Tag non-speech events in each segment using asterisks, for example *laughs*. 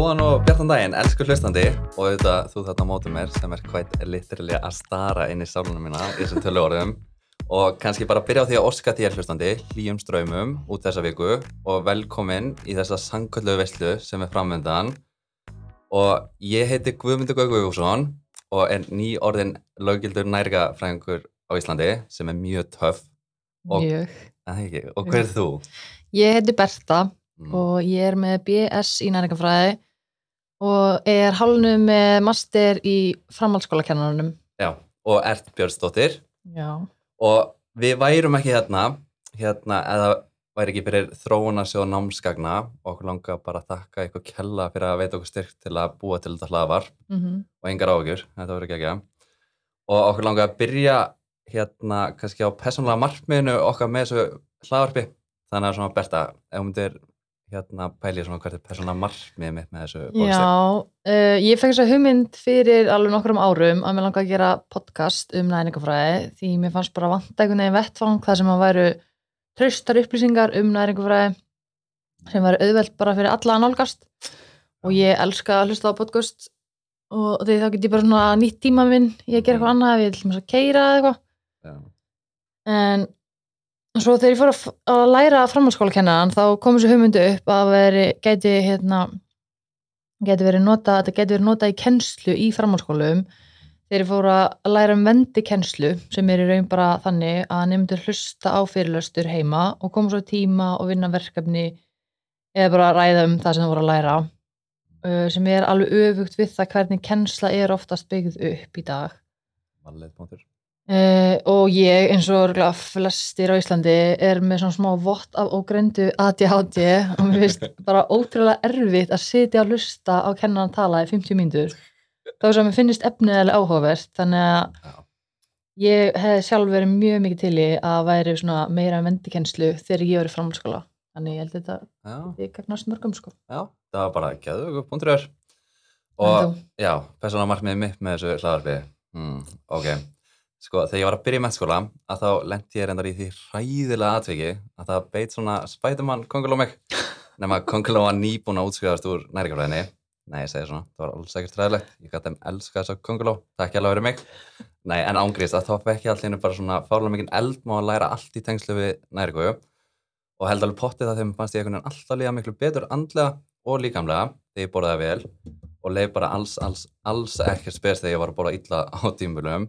Góðan og bjartan daginn, elsku hlustandi. Og auðvitað þú þarna mótið mér sem er hvært literally að stara inn í sálunum mína í þessum tölu orðum og kannski bara byrja á því að oska þér hlustandi hlýjum ströymum út þessa viku. Og velkomin í þessa sangköllu veistlu sem er framöndan og ég heiti Guðmundur Gaugvífússon og er ný orðin lögildur nærgafræðingur á Íslandi sem er mjög töff. Og, og hver er þú? Ég heiti Berta Mm. og ég er með BS í næringafræði og er hálnu með master í framhaldsskólakennarunum. Já, og ert Björnsdóttir. Já. og við værum ekki hérna hérna eða væri ekki fyrir þróunarsjóð námsgagna. Og okkur langar bara að þakka ykkur kella fyrir að veita okkur styrk til að búa til þetta hlaðvar Mm og engar áhugjur, þetta verður ekki ekki og okkur langar að byrja hérna kannski á persónulega markmiðinu okkar með þessu hlaðvarpi. Þannig að svona Berta, ef hún myndir hérna pæli svona hvert er persónulega markmiðið mitt með þessu Já, uh, ég fekk þess að hugmynd fyrir alveg nokkrum árum að mér langar að gera podcast um næringafræði því mér fannst bara vanta einhvern veginn vettfang það sem að væru traustar upplýsingar um næringafræði sem væri auðvelt bara fyrir alla að nálgast. Og ég elska að hlusta á podcast og því þá get ég bara svona nýtt tíma minn ég að gera eitthvað annað ef ég að keira eitthvað. Já, en svo þegar ég fór að, að læra framhaldsskóla kennaran þá kom þessu hugmyndu upp að veri, gæti hérna gæti verið nota, þetta gæti verið nota í kennslu í framhaldsskólum. Þegar ég fór að læra um vendi kennslu sem er í raun bara þannig að nefndur hlusta á fyrirlöstur heima og koma svo tíma og vinna verkefni eða bara ræða um það sem það voru að læra uh, sem er alveg öfugt við það hvernig kennsla er oftast byggð upp í dag. Valið punktur Uh, og ég eins og flestir á Íslandi er með svona smá vott af ógreindu ADHD og mér finnst *laughs* bara ótrúlega erfitt að sitja að hlusta á kennan tala í 50 mínútur. Þá sem mér finnist efnið eða áhugavert þannig að ég hef sjálf verið mjög mikið til í að væri svona meira vendikenslu þegar ég verið framhaldsskóla. Þannig ég held þetta Já, þið gagnast mörgum sko. Já, það var bara gæðu er. En og? Já, persónulega markmiðið mitt með þessu hlaðarpi hmm, Ok, sko þegar ég var að byrja í mennskóla að þá lendi ég reyndar í því hræðilega atviki að það beit svona Spiderman konguló mig. Nema konguló var nýbúin að útskrifast úr næringafræðinni Nei, ég segi svona, það var alls ekkert hræðilegt. Ég gæti þeim elska þessa konguló, takk ég alveg fyrir mig. Nei, en ángrist að þá fekk ég allir bara svona fárlega mikinn eldmá að læra allt í tengslu við næringu og held alveg pottið það þegar fannst ég einhvern veginn alltaf líka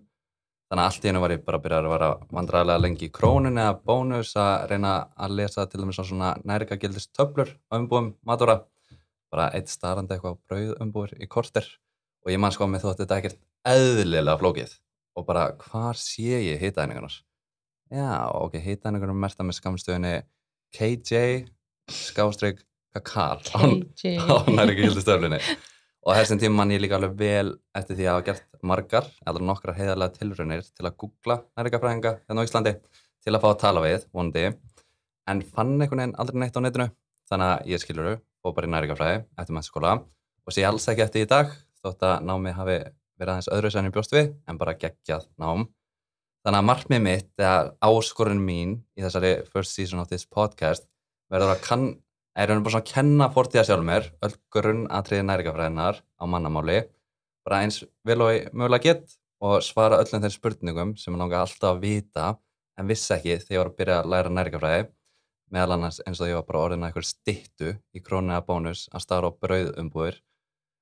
þannig að allt í hennu var ég bara að byrja að vera vandræðilega lengi í krónun eða bónus að reyna að lesa til dæmis á svona nærikagildist töflur á umbúum matura bara eitt starrandi eitthvað brauð umbúur í korter. Og ég man sko með þótt þetta ekkert eðlilega flókið. Og bara hvar sé ég hitaðningarnar já ok, hitaðningarnar merta með skamstöðunni KJ skástrík kakal á, KJ á nærikagildistöflunni og þessum tíma man ég líka alveg vel eftir því að hafa gert margar eða nokkrar heiðarlega tilraunir til að googla nærikafræðinga hérna á Íslandi til að fá að tala við, vonandi. En fann einhvern veginn aldrei neitt á netinu þannig að ég skiluru og bara í nærikafræði eftir mennskóla og sé alls ekki eftir í dag þótt að námi hafi verið aðeins öðru sem ég bjóst við en bara geggjað nám. Þannig að markmið mitt eða áskorun mín í þessari first season of this podcast verður að kann er raun og bara svona að kenna fortíða sjálf mér öll grunn atriði nærikafræðinar á mannamáli bara eins vel og ég mögulega get og svara öllum þeim spurningum sem ég langa alltaf að vita en vissi ekki þegar ég var að byrja að læra nærikafræði meðal annars eins og ég var bara orðin að eitthvað stittu í krónu eða bónus að starfa á brauðumbúðir.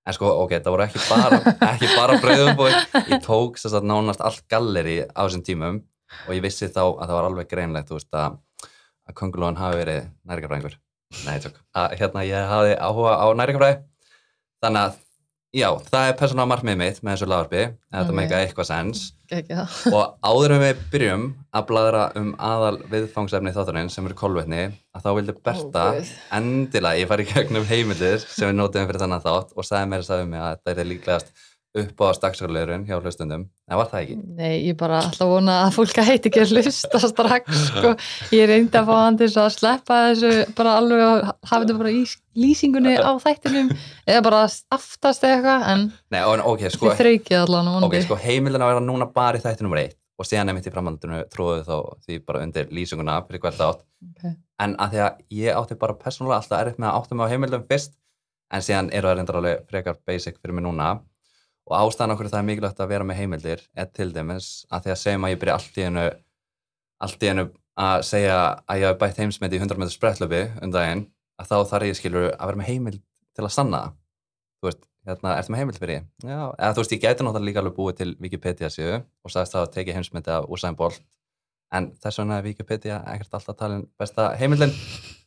En sko ok, það voru ekki bara, *laughs* ekki bara brauðumbúðir. Ég tók þess að nánast allt galleri á þessum tímum og ég vissi þá að það var alveg greinlegt að, að kongulóðan hafi verið nærikafræðingur Nei. Að, hérna, ég hafði áhuga á nærikafræði. Þannig að, já, það er persónulega markmið mitt með þessu lagarpi, ef þetta Ok. meika eitthvað sens. *laughs* Og áður en við byrjum að bladra um aðal viðfangsefni þáttarinn sem eru kolvetni, að þá vildi Berta guð. endilega, ég fari í gegnum heimildir sem við nótum fyrir þannig þátt og sagði mér að sagði mig að þetta er líklegast upp á stakksarlegurinn hjá hlustundum. En var það ekki? Nei, ég bara að vona að fólk hætti ekki að hlusta strax sko. Ég reyndi að fá hann til að sleppa þessu bara alveg að hafa þetta bara í lýsingunni á þættinum eða bara aftast eitthvað en Nei, og, ok, sko, þið þraukið allan ok, vonandi. sko, heimildin að vera núna bara í þætti nummer eitt og síðan nefnt í framhaldinu tróðu þá því bara undir lýsinguna fyrir hvert átt Ok. en að því að ég átti bara persónulega alltaf erfitt með að átta mig á heimildum fyrst en síðan eru það reyndar alveg frekar basic fyrir mig núna og ástæðan okkur það er mikilvægt að vera með heimildir er til dæmis að því að segjum að ég byrja allt í einu allt í einu að segja að ég hef bætt heimsmyndi í 100 metrar sprettlöfi um daginn að þá þarf ég skilur að vera með heimild til að sanna þú veist, hérna, ertu með heimild fyrir ég? Já, eða þú veist, ég gæti náttúrulega líka alveg búið til Wikipedia síðu og sagðist það að tekið heimsmyndi af Usain Bolt en þess vegna er Wikipedia ekkert alltaf talin besta heimildin.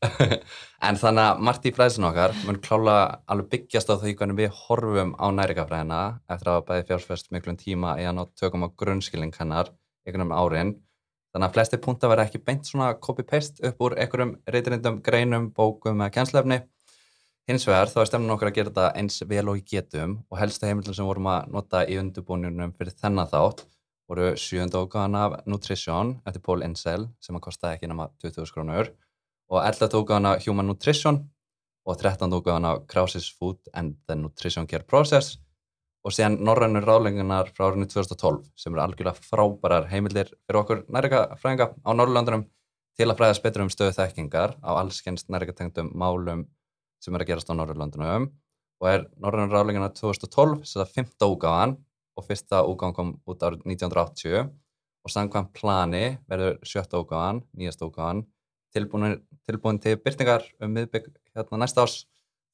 *laughs* En þannig að margt í fræðsinn okkar mun klála alveg byggjast á því hvernig við horfum á næringafræðina eftir að bæði fjárfæst miklum tíma í að ná tökum á grunnskilning hennar einhvern um árin. Þannig að flesti punta verða ekki beint svona copy-paste upp úr einhverjum reytirindum, greinum, bókum eða kjenslefni hins vegar þá er stemnum okkar að gera þetta eins vel og í getum og helstu heimildin sem vorum að nota í undurbúninum fyrir þennan þátt voru sjönda ógáðan af Nutrition eftir Paul Insel sem að kosta ekki nema 20.000 krónur og 11 ógáðan af Human Nutrition og 13 ógáðan af Krausis Food and the Nutrition Care Process og síðan norrænur ráðlengunar frá árinu 2012 sem eru algjörlega frábærar heimildir fyrir okkur nærika fræðinga á Norrlöndunum til að fræðast betur um stöðu þekkingar á allskennst nærika tengdum málum sem eru að gerast á Norrlöndunum og er norrænur ráðlengunar 2012 sem það 5. ógáðan og fyrsta úgáðan kom út árið 1980 og samkvæmt plani verður sjötta úgáðan, nýjasta úgáðan tilbúin, til byrtingar um miðbygg hérna næsta ás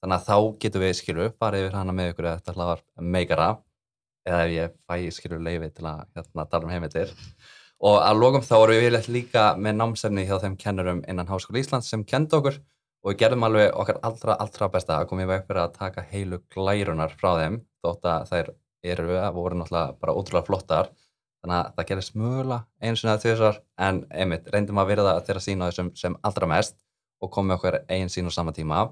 þannig að þá getum við skilu farið yfir hana með ykkur eða þetta hlaðar meikara eða ef ég fæ skilu leiði til að hérna, tala um heimildir. Og að lókum þá erum við viljað líka með námsefni hjá þeim kennurum innan Háskóla Íslands sem kenda okkur og við gerðum alveg okkar allra, allra besta að koma í veg fyrir að taka heilu glærunar frá þeim þótt að þær eru að voru náttúrulega bara ótrúlega flottar. Þannig að það gerist mögulega einu sinna eða tvisar en einmitt reyndum að verða þeirra sína þessum sem allra mest og komið okkur einn sín á sama tíma.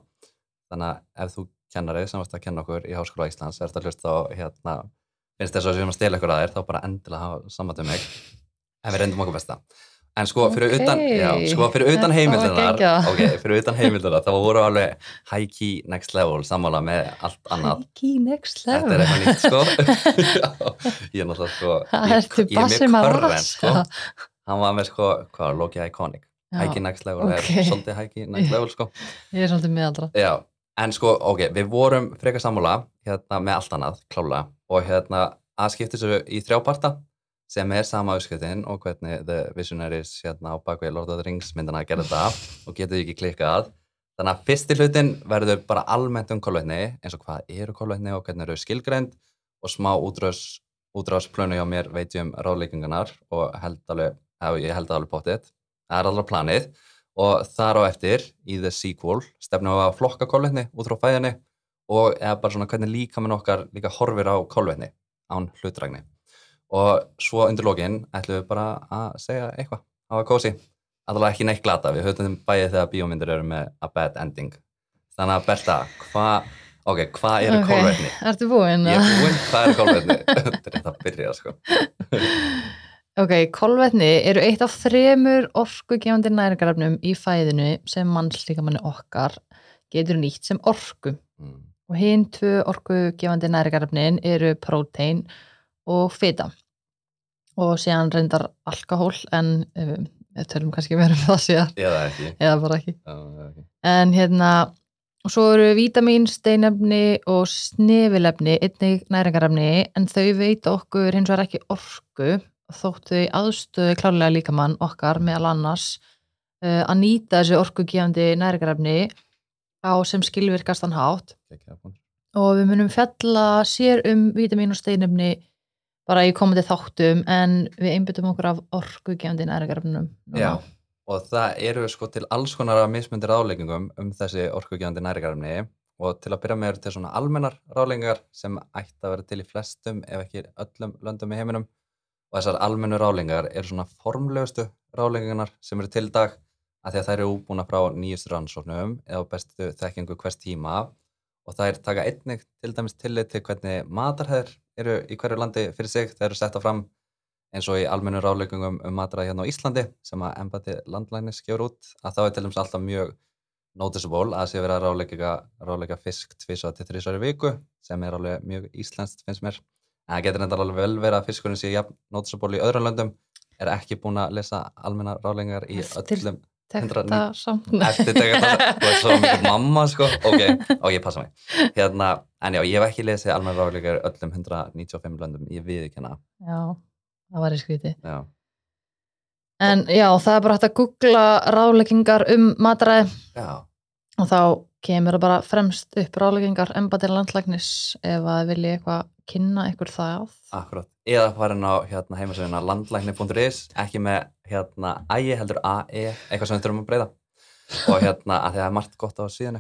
Þannig að ef þú kennari sem varst að kenna okkur í Háskóla Íslands er þetta hlust á hérna finnst þess að við erum að stela ykkur að þér þá bara endilega hafa saman um mig. En við reyndum okkur besta en sko fyrir Ok. utan já, sko fyrir utan Þetta heimildunar ok, fyrir utan heimildunar þá voru alveg high key next level sammála með allt annað. Hikey next Þetta level. er eitthvað nýtt sko. *laughs* Já, Ég er náttúrulega sko Það ég- ég er körren, rasa. sko. Hann var með sko, hvað, Loki Iconic. Já, High Next Level ok. er svolítið High Next Level sko. Ég er svolítið miðaldra Já, en sko, ok, við vorum frekar sammála hérna með allt annað, klálega. Og hérna að skipta þessu í þrjá parta sem er sama auðskiptin og hvernig The Visionaries hérna á bakvið Lord of the Rings myndina að gera þetta *laughs* og getur ekki klikkað. Þannig að fyrsti hlutin verður bara almennt um kolvetni eins og hvað eru kolvetni og hvernig eru skilgreind og smá útrás útrásplönu hjá mér veit ég um ráðleikingarnar og held alveg, ég held alveg potið það er alveg planið. Og þar á eftir í the sequel stefnum við að flokka kolvetni út frá fæðinni og eða bara svona hvernig líka minn okkar líka horfir á kolvetni án hlutrægni og svo undir lokin ætlum við bara að segja eitthvað á að kósi allavega ekki neitt glata, við höfum bæðið þegar bíómyndir eru með a bad ending þannig að Berta, hvað ok, hvað eru Ok, kolvetni? Ertu búinn? Ég er búinn, hvað eru kolvetni? *laughs* Þetta er rétt að byrja sko *laughs* Ok, kolvetni eru eitt af þremur orkugefandi næringarefnum í fæðinu sem mannslíkamanni okkar getur nýtt sem orku. mm. Og hinn tvö orkugefandi næringarefnin eru prótein og fita. Og síðan reyndar alkohól en um, við tölum kannski meira um það síðan eða ekki, eða bara ekki. Já, eða ekki. En hérna, og svo eru vítamín, steinefni og snefilefni, einnig næringarefni, en þau veita okkur hins vegar ekki orku, þótt þau aðstöðu klárlega líkamann okkar meðal annars uh, að nýta þessi orkugefandi næringarefni á sem skilvirkastan hátt og við munum fjalla sér um vítamín og steinefni bara í komandi þáttum en við einbyttum okkur af orkugefandi næringarefnum. núna. Já, og það eru sko til alls konar af mismundir ráðleggingum um þessi orkugjandi næringarefni og til að byrja með eru til svona almennar ráðleggingar sem ætti að vera til í flestum ef ekki öllum löndum í heiminum og þessar almennu ráðleggingar eru svona formlegustu ráðleggingarnar sem eru til dag að því að þær eru útbúna frá nýjustu rannsóknum eða bestu þekkingu hvers tíma og þær taka einnig til dæmis tillit til hvernig matarhæður eru í hverju landi fyrir sig, þær eru setta fram eins og í almennu ráðleggingum um matræði hérna á Íslandi sem að embati landlænis gefur út að þá er til dæmis alltaf mjög noticeable að sé verið að ráðleggja fisk tvisa til þrísari viku sem er alveg mjög íslenskt finnst mér. En það getur enda alveg vel verið að fiskurinn sé jafn noticeable í öðrum löndum er ekki búin að lesa almenna ráðleggingar í öllum tekta samt eftir tekta þú er svo *laughs* mikið mamma sko. Ok, ok, passa mig. Hérna, en já, ég hef ekki lesið almenn ráðleikar öllum 195 löndum. Ég við ekki hana já, það var í skríti já, en já, það er bara hægt að googla ráðleggingar um matræði og þá kemur það bara fremst upp ráðleggingar embættir landlæknis ef að vilji eitthvað kynna ykkur það. Akkurat. Eða farin á hérna, heimasöðuna landlækni.is ekki með hérna ægi heldur AE, eitthvað sem við þurfum að breyða og hérna að það er margt gott á sér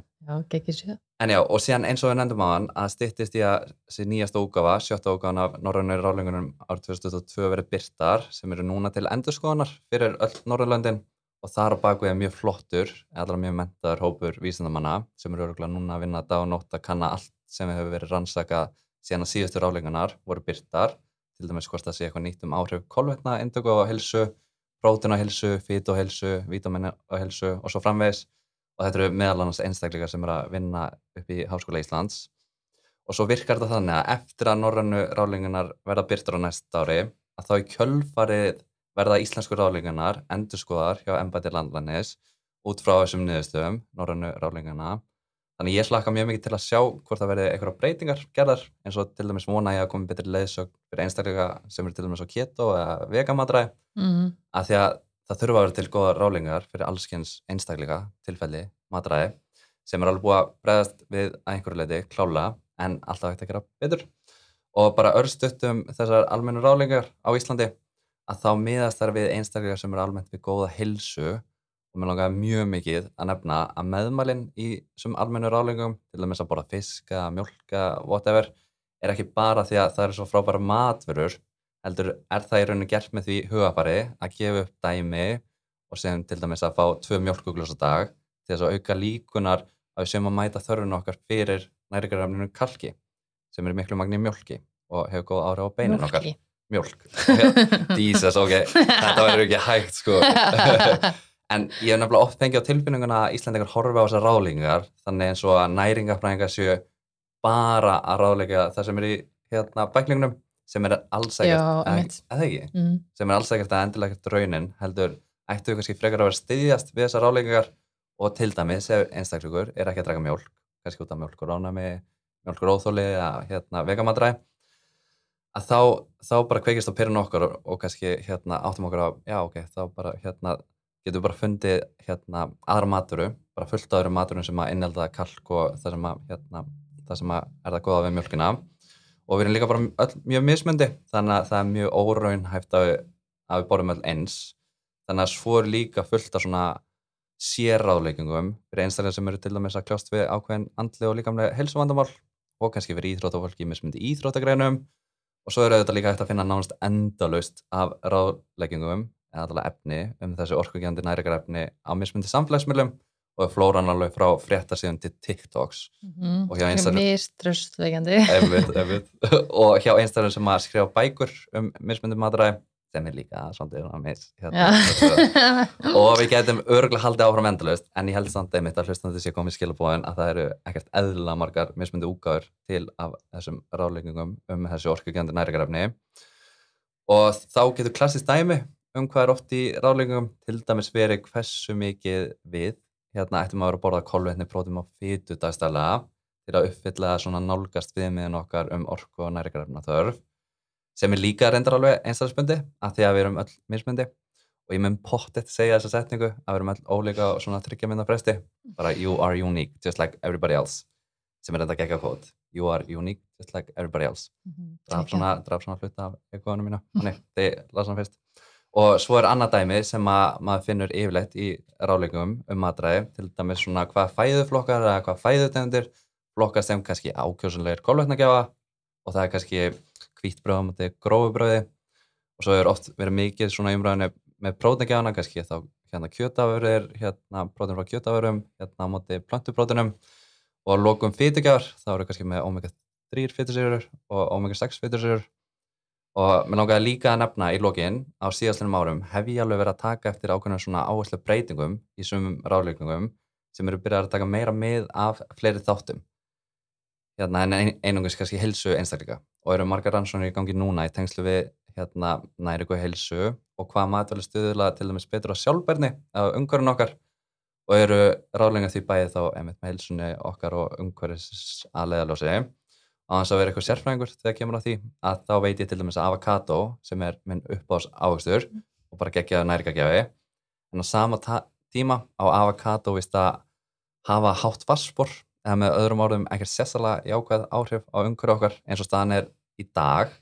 En já, og síðan eins og við nefndum á hann að styttist í að þessi nýjasta úgafa, sjötta úgafan af Norrönnur ráðlengunum árið 2022 verið byrtar sem eru núna til endurskoðanar fyrir öll Norrlöndin og þar á bakvið er mjög flottur, allar mjög mentaður hópur vísindamanna sem eru örgulega núna að vinna dag og nótt að kanna allt sem hefur verið rannsakað síðan að síðustu ráðlengunar voru byrtar, til dæmis hvort það sé eitthvað nýtt um áhrif kolvetna, indöku á hilsu, fít á hilsu, vítaminni á hilsu og svo framvegis. Og þetta eru meðal annars einstakleika sem eru að vinna upp í Háskóla Íslands. Og svo virkar þetta þannig að eftir að norrannu ráðlengunar verða byrtur á næsta ári að þá í kjölfarið verða íslensku ráðlengunar endurskoðar hjá embæti landlænis út frá þessum niðurstöðum norrannu ráðlenguna þannig ég slaka mjög mikið til að sjá hvort það verði eitthvað breytingar gerðar eins og til dæmis vona ég að komi betri leiðsög fyrir einstakleika sem eru til dæmis á keto eða vegamatræði mm. að því að það þurfa að vera til góða rálingar fyrir allskens einstakleika tilfelli matræði sem er alveg búið að bregðast við að einhverju leiti klála en alltaf ekkert að gera betur og bara örstuttum þessar almennu rálingar á Íslandi að þá miðast þær við einstakleika sem eru almennt við góða hilsu og mér langar mjög mikið að nefna að meðmælinn í þessum almennu rálingum til dæmis að borða fiska, mjölka, whatever er ekki bara því að það eru svo frábæra matverur heldur er það í rauninu gert með því hugafari að gefa upp dæmi og sem til dæmis að fá tvö mjölkuglós á dag til þess að auka líkunar að við séum að mæta þörfunu okkar fyrir næringarafninu kalki sem er miklu magni mjölki og hefur góð áhrif á beinin okkar. Mjólki. mjölk Jesus, ok, þetta verður ekki hægt sko *laughs* en ég hef nefnilega oft fengið á tilfinninguna að Íslandingar horfa á þessar ráðlingar þannig eins og að næringafræðingar séu bara að ráðleika það sem er í hérna bæklingunum sem er alls ekkert það ekki, mm. sem er alls ekkert að endilega ekkert raunin heldur ættu við kannski frekar að vera styðjast við þessar ráðleikar og til dæmis ef einstaklingur er ekki að draka mjólk kannski út af mjólkur ánami mjólkur óþóli eða hérna vegamadræ að þá, þá bara kveikist á okkar og, og kannski hérna áttum okkur á, já ok, þá bara hérna getum bara fundið hérna aðra maturu, bara fullt af öðrum maturum sem að innelda kalk og það sem að hérna, það sem að er það góða við mjölkina og við erum líka bara öll mjög mismundi þannig að það er mjög óraunhæft að að við borðum öll eins. Þannig að svo er líka fullt af svona sérráðleikingum fyrir einstaklega sem eru til dæmis að kljást við ákveðin andli og líkamlega helsuvandamál og kannski fyrir íþróttafólki í mismundi íþróttagreinum. Og svo eru þetta líka hægt að finna nánast endalaust af ráðleikingum eða efni um þessi orkugjandi næringarefni á mismundi samfélagsmiðlum og flóran alveg frá fréttasíðum til TikToks. Mm. Og hjá *laughs* einmitt. og hjá einstaklega sem að skrifa bækur um mismundi matræði sem er líka svona mis hérna, *laughs* og við getum örgulega haldið áfram endalaust en ég held samt einmitt að hlustandi sé komið skilabóðin að það eru ekkert eðla margar mismundi úgáður til af þessum ráðleggingum um þessi orkugjandi næringarefni. Og þá getur klassist dæmi um hvað er oft í ráðleggingum? Til dæmis verið hversu mikið við hérna ættum að vera að borða kolvetni, prótum og fytu dagstælega til að uppfylla svona nálgast viðmiðin okkar um orku og næringarefna þörf sem er líka reyndar alveg einstaklisbundi að því að við erum öll mismundi og ég mun pottet segja þessa setningu að við erum öll ólíka og svona tryggja mynda fresti. Bara you are unique just like everybody else sem er þetta gegga kvot you are unique just like everybody else. Draf svona, draf svona hluta af ekoðunum mínu. Þannig, þið lasa hann fyrst og svo er annað dæmi sem að maður finnur yfirleitt í ráleggum um matræði. Til dæmis svona hvað fæðuflokkar eða hvað fæðutegundir flokkast sem kannski ákjósunlegir kolvetnagjafa. Og það er kannski hvítbröð á móti grófubröði og svo er oft verið mikið svona umræðinu með próteinagjafana kannski þá hérna kjötafurðir, hérna prótein frá kjötafurðum, hérna á móti plantuprótinum og lokum fytugjafar þá eru kannski með omega 3 fytusýrur og omega 6 fytusýrur og mér langaði líka að nefna í lokin á síðastlinum árum hef ég alveg verið að taka eftir ákveðna svona áherslu breytingum í sumum ráðleikungum sem eru byrjað að taka meira mið af fleiri þáttum. Hérna en ein, einungis kannski helsu einstakleika og eru margar rannsóknir í gangi núna í tengslu við hérna næringu helsu og hvað matvæli stuðla til dæmis betur á sjálfbærni á umhverfin okkar. Og eru ráðlengar því bæði þá einmitt með heilsunni okkar og umhverfis að leiðalósi á þess að vera eitthvað sérfræðingur þegar kemur á því að þá veit ég til dæmis að avokado sem er minn uppáðs áhugstur og bara geggjaða næringagjafi en á sama tíma á avokado vist að hafa hátt vassbor eða með öðrum orðum ekkert sérsalega jákvæð áhrif á umhverju okkar eins og staðan er í dag.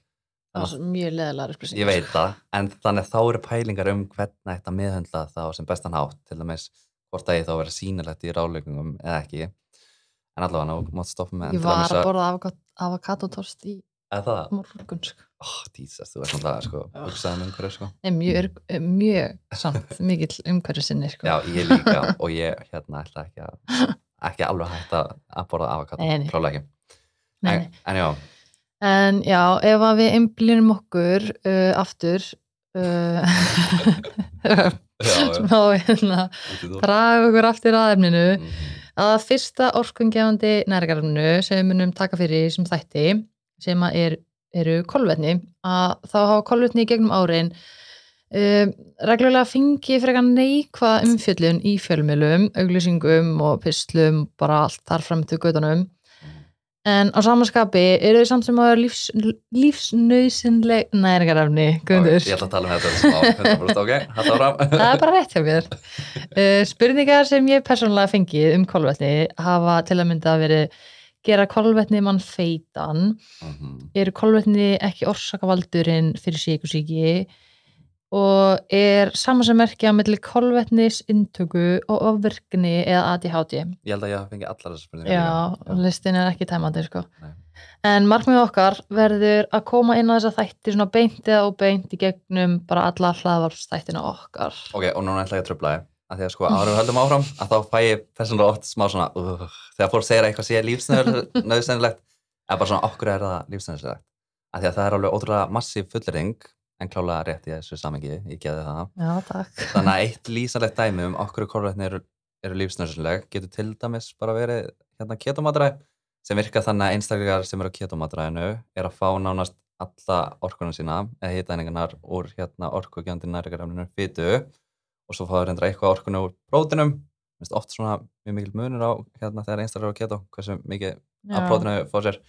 Það svo mjög leðilega upplýsing ég veit það, en þannig þá eru pælingar um hvernig þetta meðhundla þá sem bestan hátt til dæmis hvort að ég þá vera sýnilegt í ráleggingum eða ekki en allavega ná, mátt stoppa með ég var að borða avokadotost í morgun sko. oh, Jesus, þú ert náttúrulega sko, hugsaðum umhverju sko mjög, er mjög samt mikill umhverju sinni sko. já, ég líka *laughs* og ég hérna ætla ekki að ekki alveg hægt að borða avokado, klálega ekki en, en já, en já, ef að við einblýnum okkur uh, aftur uh, *laughs* já, *laughs* smá hérna já. draga okkur aftur að efninu Mhm. Að fyrsta orkungefandi næringarefnu sem munum taka fyrir sem þætti sem er, eru kolvetni að þá hafa kolvetni gegnum árin um, reglulega fengi frekar neikvað umfjöllun í fjölmjölum, auglýsingum og pislum, bara allt þar fram til gödunum en á samanskapi eru þau samt sem að vera lífs, lífsnausinleg næringarefni, Ok, Guðmundur. Ég ætla að tala um þetta smá 100% ok, hætti áfram. *laughs* Það er bara rétt hjá mér. Uh, spurningar sem ég persónulega fengið um kolvetni hafa til að mynda verið gera kolvetni mann feitan Mhm. eru kolvetni ekki orsakavaldurinn fyrir síkusíki og er saman sem merkja mellir kolvetnis intöku og ofvirkni eða ADHD ég held að ég fengi allar þessar spurningar já, líka. listin er ekki tæmandi sko. Nei. en markmið okkar verður að koma inn á þessa þætti svona beint eða óbeint í gegnum bara alla hlaðvarpstættina okkar ok, og núna ætla ég að tröfla þið að því að sko árum höldum áfram að þá fæ ég persónulega oft smá svona uh, þegar fólk segir að eitthvað sé lífsnöðsennilegt *laughs* eða bara svona okkur er það lífsnöðsennilegt að því að það er alveg ótrúlega massíf fullering en klálega rétt í þessu samengi ég geði það. Já, takk. Þannig að eitt *laughs* lýsalegt dæmi um okkur kolvetni eru, eru lífsnöðsennilegt getur til dæmis bara verið hérna ketomatræ sem virka þannig að einstaklegar sem eru á ketomatræðinu er að fá nánast alla orkunum sína eða hitaðningarnar úr hérna orkugjöndi næringarefninu fytu og svo fáður reyndra eitthvað orkunu úr prótinum Minnst oft svona mjög mikil munur á hérna þegar einstaklegar á keto hversu mikið af prótinu fá sér.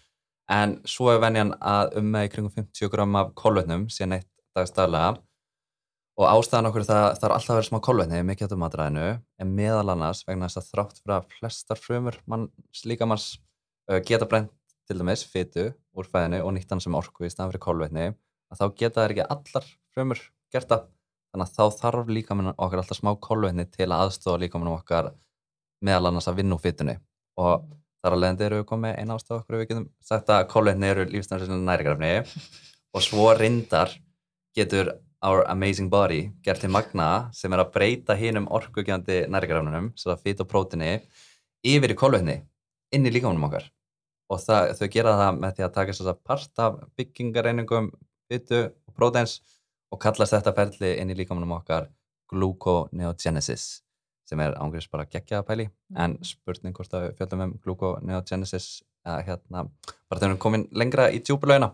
En svo er venjan að um með í kringum 50 gram af kolvetnum síðan eitt dagstæðlega og ástæðan okkur það það er alltaf að vera smá kolvetni með ketomatræðinu en meðal annars vegna þess að þrátt fyrir að flestar frumur manns líkamanns uh, geta brent til dæmis fytu úr fæðinu og nýtt hann sem orku í staðan fyrir kolvetni að þá geta þær ekki allar frumur gert það. Þannig að þá þarf líkamann okkar alltaf smá kolvetni til að aðstofa líkamann okkar meðal annars að vinna úr fytunni og þar að leiðandi eru við komið eina ástofa okkur við getum sagt að kolvetni eru nærigrafni og svo reyndar getur our amazing body gert til magna sem er að breyta hinum orkugjandi nærigrafnunum, svo að fyt og prótini yfir í kolvetni inn í líkamanum okkar. Og það, þau gera það með því að taka þess að part af byggingareiningum fytu og próteins og kallast þetta ferli inn í líkamanum okkar gluconeogenesis sem er ángriðs bara geggjaða pæli. En spurning hvort að við fjöldum um gluconeogenesis eða hérna bara þegar við erum komin lengra í djúpulögina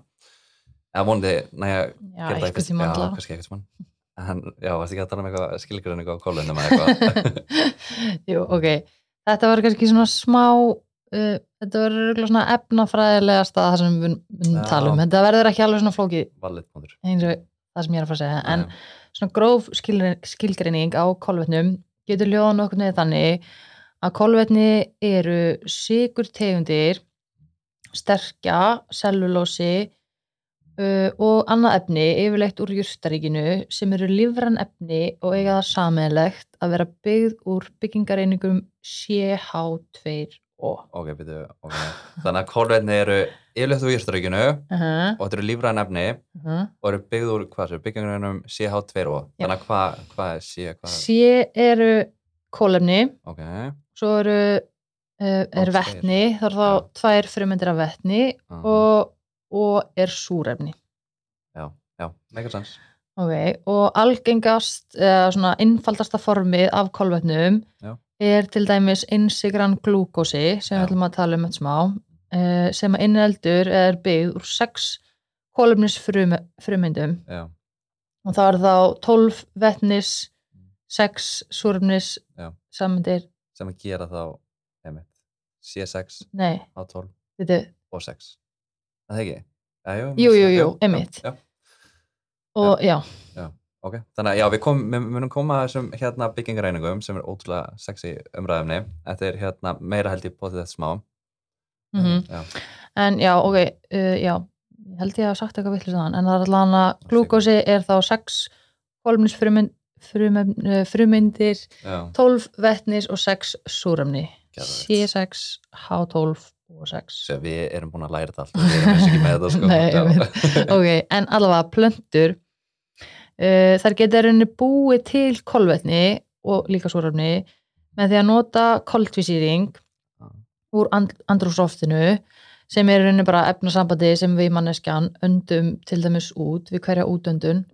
eða vonandi næja já, eitthvað tíma já, kannski eitthvað tíma en já, varst ekki að tala um eitthvað skilgrinningu á kólunum eða eitthvað *laughs* Jú, ok. Þetta var kannski svona smá, uh, þetta var örugglega svona efnafræðilega stað það sem við munum tala um. Þetta verður ekki alveg svona punktur eins og það sem ég er að fara að segja. En Nei. svona gróf skilgrein- skilgreining á kolvetnum getur ljóðan okkur neði þannig að kolvetni eru sigur tegundir, sterkja, sellulósi uh, og annað efni yfirleitt úr jurtaríkinu sem eru lífrann efni og eiga það sammeðlegt að vera byggð úr byggingareiningum CH2O. ok, byrju, ok. Þannig að kólvetni eru yfirleitt úr jörsturíkinu Uh -huh, og þetta eru lífræðin efni uh -huh. og eru byggð úr hvað sér, byggingarunum CH2O þannig að hvað hva er C hvað C eru kólefni, ok, svo eru, uh, er Og vetni, þá er þá tvær frumendir af vetni og, og er súrefni. já, já, make sense Ok, og algengast, eða svona innfaldasta formið af kolvetnum Já. er til dæmis innsigran glúkósi sem Já. við ætlum að tala um þetta smá eh, sem að inneldur er byggð úr sex kolefnisfrumyndum já, og það er þá 12 vetnis 6 súrumnis Já. samandir, sem að gera þá einmitt, C6, nei, A12 veitu og 6 Það er ekki? Jú, jú, jú, jú, emitt. Og já. já. Ok, þannig að já, við, kom, við munum koma að þessum hérna byggingurreiningum sem er ótrúlega sexy umræðumni. Þetta er hérna meira held ég bótið þetta smá. Mm -hmm. já. En já, ok, uh, já, held ég að hafa sagt eitthvað vittlust á um hann, en það er alltaf hana, glúkosi er þá sex kolumnisfrumund frumindir, eh, 12 vettnis og 6 súröfni C6H12 við erum búin að læra þetta allt við erum ekki með þetta sko *laughs* Nei, Já. Ok, en allavega plöntur, uh, þær geta rauninni búið til kolvetni og líka súrumni með því að nota koltvísýring Já. úr and andrúsloftinu sem er rauninni bara efnasambandi sem við manneskjan öndum til dæmis út við hverja útöndun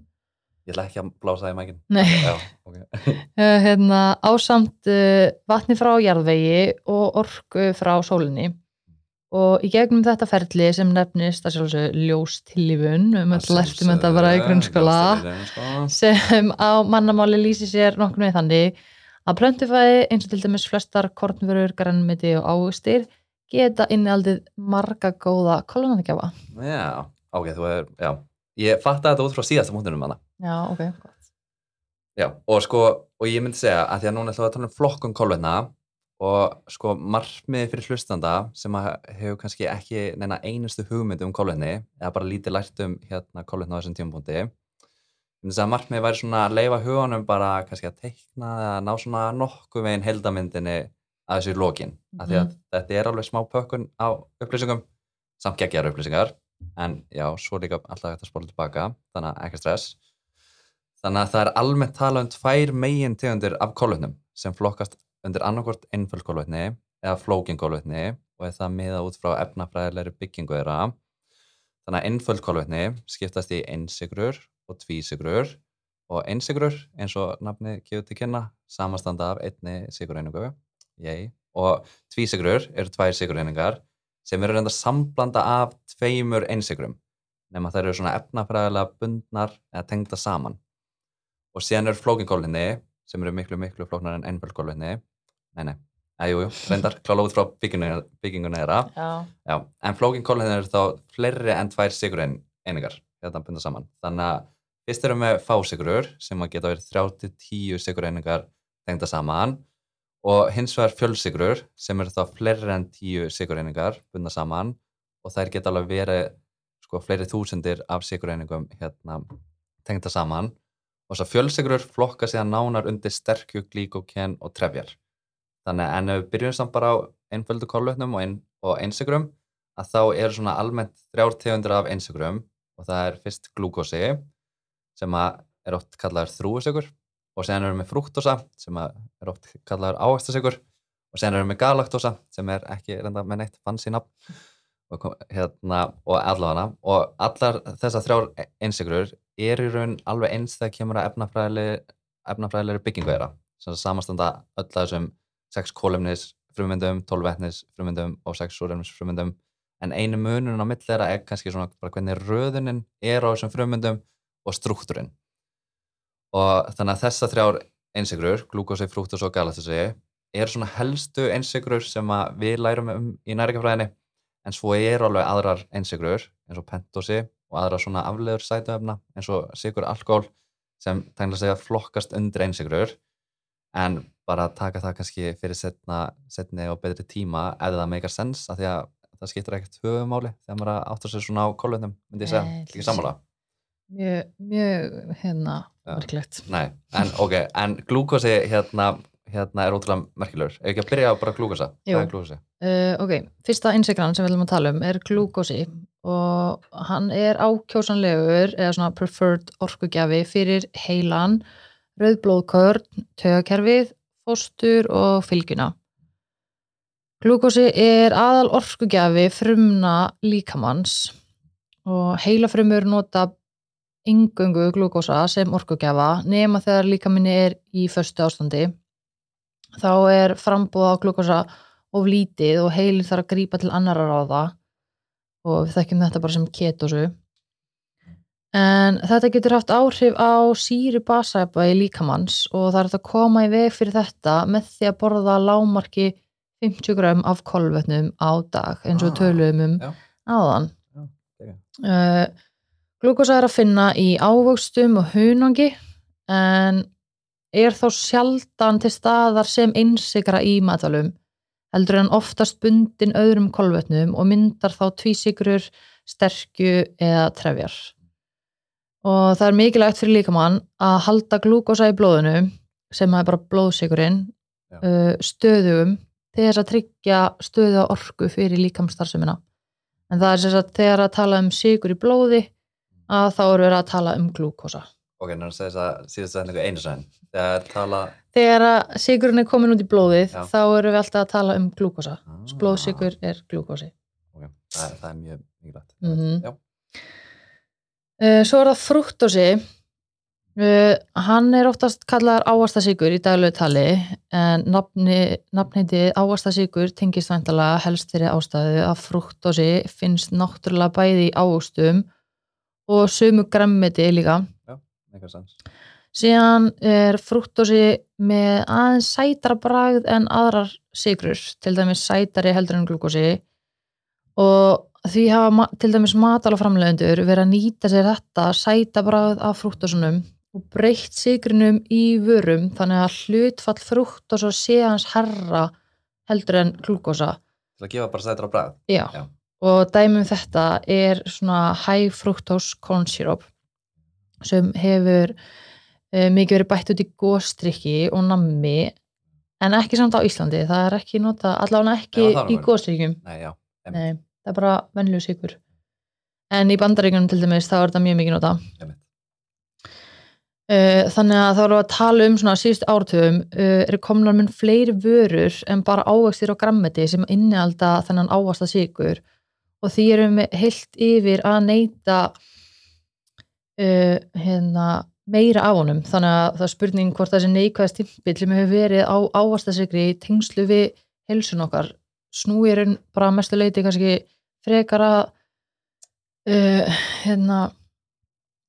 Ég ætla ekki að blása í mækin Nei. Já, ok uh, *laughs* hérna, ásamt uh, vatni frá jarðvegi og orku frá sólinni og í gegnum þetta ferli sem nefnist að sjálfsög ljós tillífun um að lærtum þetta bara í grunnskóla grunnskóla sem á mannamáli lýsi sér nokkur með þannig að plöntufæði eins og til dæmis flestar kornvörur, grannmeti og ávustir geta innihaldið marga góða kolonatgjafa. Já, ok, þú er, já Ég fatta þetta út frá síðasta múttunum hana Já, ok, gott. Já, og sko, og ég myndi segja að því að núna ætlum við að tala um flokkun kolvetna og sko markmiði fyrir hlustanda sem hefur kannski ekki neina einustu hugmyndi um kolvetni eða bara lítið lært um hérna kolvetna á þessum tímapunkti ég myndi segja að markmiði væri svona að leifa huganum bara kannski að teikna eða ná svona nokkuð veginn heldamyndinni að þessu í lokin. Mm af því að þetta er alveg smá pökkun á upplýsingum samt geggjar upplýsingar. En já, svo líka alltaf hægt að spóla tilbaka þannig að ekki stress. Þannig að það er almennt talað um tvær megin tegundir af kolvetnum sem flokkast undir annarkvort einföld kolvetni eða flókin kolvetni og er það miða út frá efnafræðilegri byggingu þeirra. Þannig að einföld kolvetni skiptast í einsigrur og tvísigrur og einsigrur eins og nafni gefur til kynna samastanda af einni sigureiningu og tvísigrur eru tvær sigureiningar sem eru reynda samblanda af tveimur einsigrum nema þær eru svona efnafræðilega bundnar eða tengda saman. Og síðan eru flókinkólfinni sem eru miklu, miklu flóknar en einföldkólfinni nei, nei, jú, jú, reyndar klála út frá bygginguna þeirra Já, Já, en flókinkólfinni eru þá fleiri en tvær sigurinn einingar hérna bunda saman, þannig að fyrst erum við fásigrur sem að geta verið 30-10 sigureiningar tengda saman. Og hins vegar fjölsigrur sem eru þá fleiri en 10 sigureiningar bunda saman. Og þær geta alveg verið sko fleiri þúsundir af sigureiningum hérna tengda saman. Og þess að fjölsigrur flokka síðan nánar undir sterkju, glíkóken og trefjar. Þannig en ef við byrjum samt bara á einföldu kolvetnum og, ein, og einsigrum að þá eru svona almennt þrjár tegundir af einsigrum og það er fyrst glúkosi sem er oft kallaður þrúisigur og sen erum við frúktosa sem er oft kallaður ávægstasigur og sen erum við galaktosa sem er ekki reynda með neitt fancy nafn. Og, hérna, og allavega og allar þessar þrjár einsigrur er í raun alveg eins þegar kemur að efnafræðilegri, byggingu þeirra sem samastanda öll að þessum 6 kólumnis frumyndum, 12 vetnis frumyndum og 6 súrefnis frumyndum en einu munun á milli þeirra er kannski svona hvernig röðunin er á þessum frumyndum og struktúrin og þannig að þessar þrjár einsigrur, glúkosi, frúktos og galaktosi er svona helstu einsigrur sem að við lærum um í næringafræðinni en svo eru alveg aðrar einsigrur eins og pentosi og aðrar svona afleður sætuefna eins og sigur alkohol sem tengla segja flokkast undir einsigrur en bara taka það kannski fyrir setna, setni og betri tíma ef það meikar sens af því að það skiptir ekkert höfumáli þegar maður áttur sér svona á kolvetnum myndi ég segja, ekki sammála mjög, mjög, hérna, Já. merkilegt. Nei, en ok, en glúkosi hérna, hérna er ótrúlega merkilegur ef ekki að byrja á bara glúkosa Jú. er glúkosi? Uh, ok, fyrsta innsigran sem við viljum að tala um er glúkosi og hann er ákjósanlegur eða svona preferred orkugjafi fyrir heilan, rauðblóðkörn, tögakerfið, fóstur og fylgjuna. Glúkosi er aðal orkugjafi frumna líkamanns og heilafrumur nota yngöngu glúkosa sem orkugjafa nema þegar líkaminni er í föstu ástandi. Þá er frambúð á glúkosa of lítið og heilir þarf að grípa til annara ráða og við þekkjum þetta bara sem ketosu en þetta getur haft áhrif á síru basæpa í líkamanns og það er að koma í veg fyrir þetta með því að borða lámarki 50 gram af kolvetnum á dag eins og Ah, töluðum um já. ok. uh, glúkosa er að finna í ávöxtum og hunangi en er þó sjaldan til staðar sem einsikra í matalum heldur en oftast bundin öðrum kolvetnum og myndar þá tvísikrur, sterkju eða trefjar. Og það er mikilvægt fyrir líkamann að halda glúkosa í blóðinu sem er bara blóðsikurinn uh, stöðugum til þess að tryggja stöðu orku fyrir líkamstarfsemina. En það er sem sagt þegar að tala um sigur í blóði að þá eru verið að tala um glúkosa. Ok, náttúrulega þess að síðast setningu einu sæn. Þegar tala... Þegar að sigurinn er komin út í blóðið Já. þá eru við alltaf að tala um glúkosa. Ah, Blóðsigur er glúkosi. Ok, það, er- það er mjög mikilvægt. Mhm. Já, Uh, svo er það frúktósi. Uh, hann er oftast kallaðar ávastasíkur í daglegu tali en nafnheiti ávastasíkur tengist væntalega helst þeirri ástæðu að frúktósi finnst náttúrulega bæði í ávöxtum og sumu grammeti líka. eitthvað sanns. Síðan er frúktósi með aðeins sætara bragð en aðrar sigrur, til dæmis sætari heldur en glúkosi og því hafa til dæmis matalaframlegendur verið að nýta sér þetta sæta bragð af frúktósunum og breytt sigrinum í vörum þannig að hlutfall frúktósa sé hans herra heldur en glúkosa. Til að gefa bara sættra bræð. Já. Já. og dæmum þetta er svona high fructose corn syrup sem hefur uh, mikið verið bætt út í góstrykki og nammi en ekki samt á Íslandi, það er ekki nota allavega ekki Já, það í alveg. góstrykkjum Nei, já. Nei, það er bara venlu sigur en í bandaríkunum til dæmis þá er þetta mjög mikið nota Einmitt. Uh, þannig að þá erum við að tala um svona síðust ártöfum uh, eru komnar mun fleiri vörur en bara ávextir og grammeti sem innihalda þennan ávasta sigur og því erum við heilt yfir að neyta uh, hérna, meira af honum. Þannig að það er spurning hvort þessi neikvæða stimpill sem hefur verið á ávasta sigri í tengslu við helsun okkar snúirinn bara mestu leiti kannski frekar að uh, hérna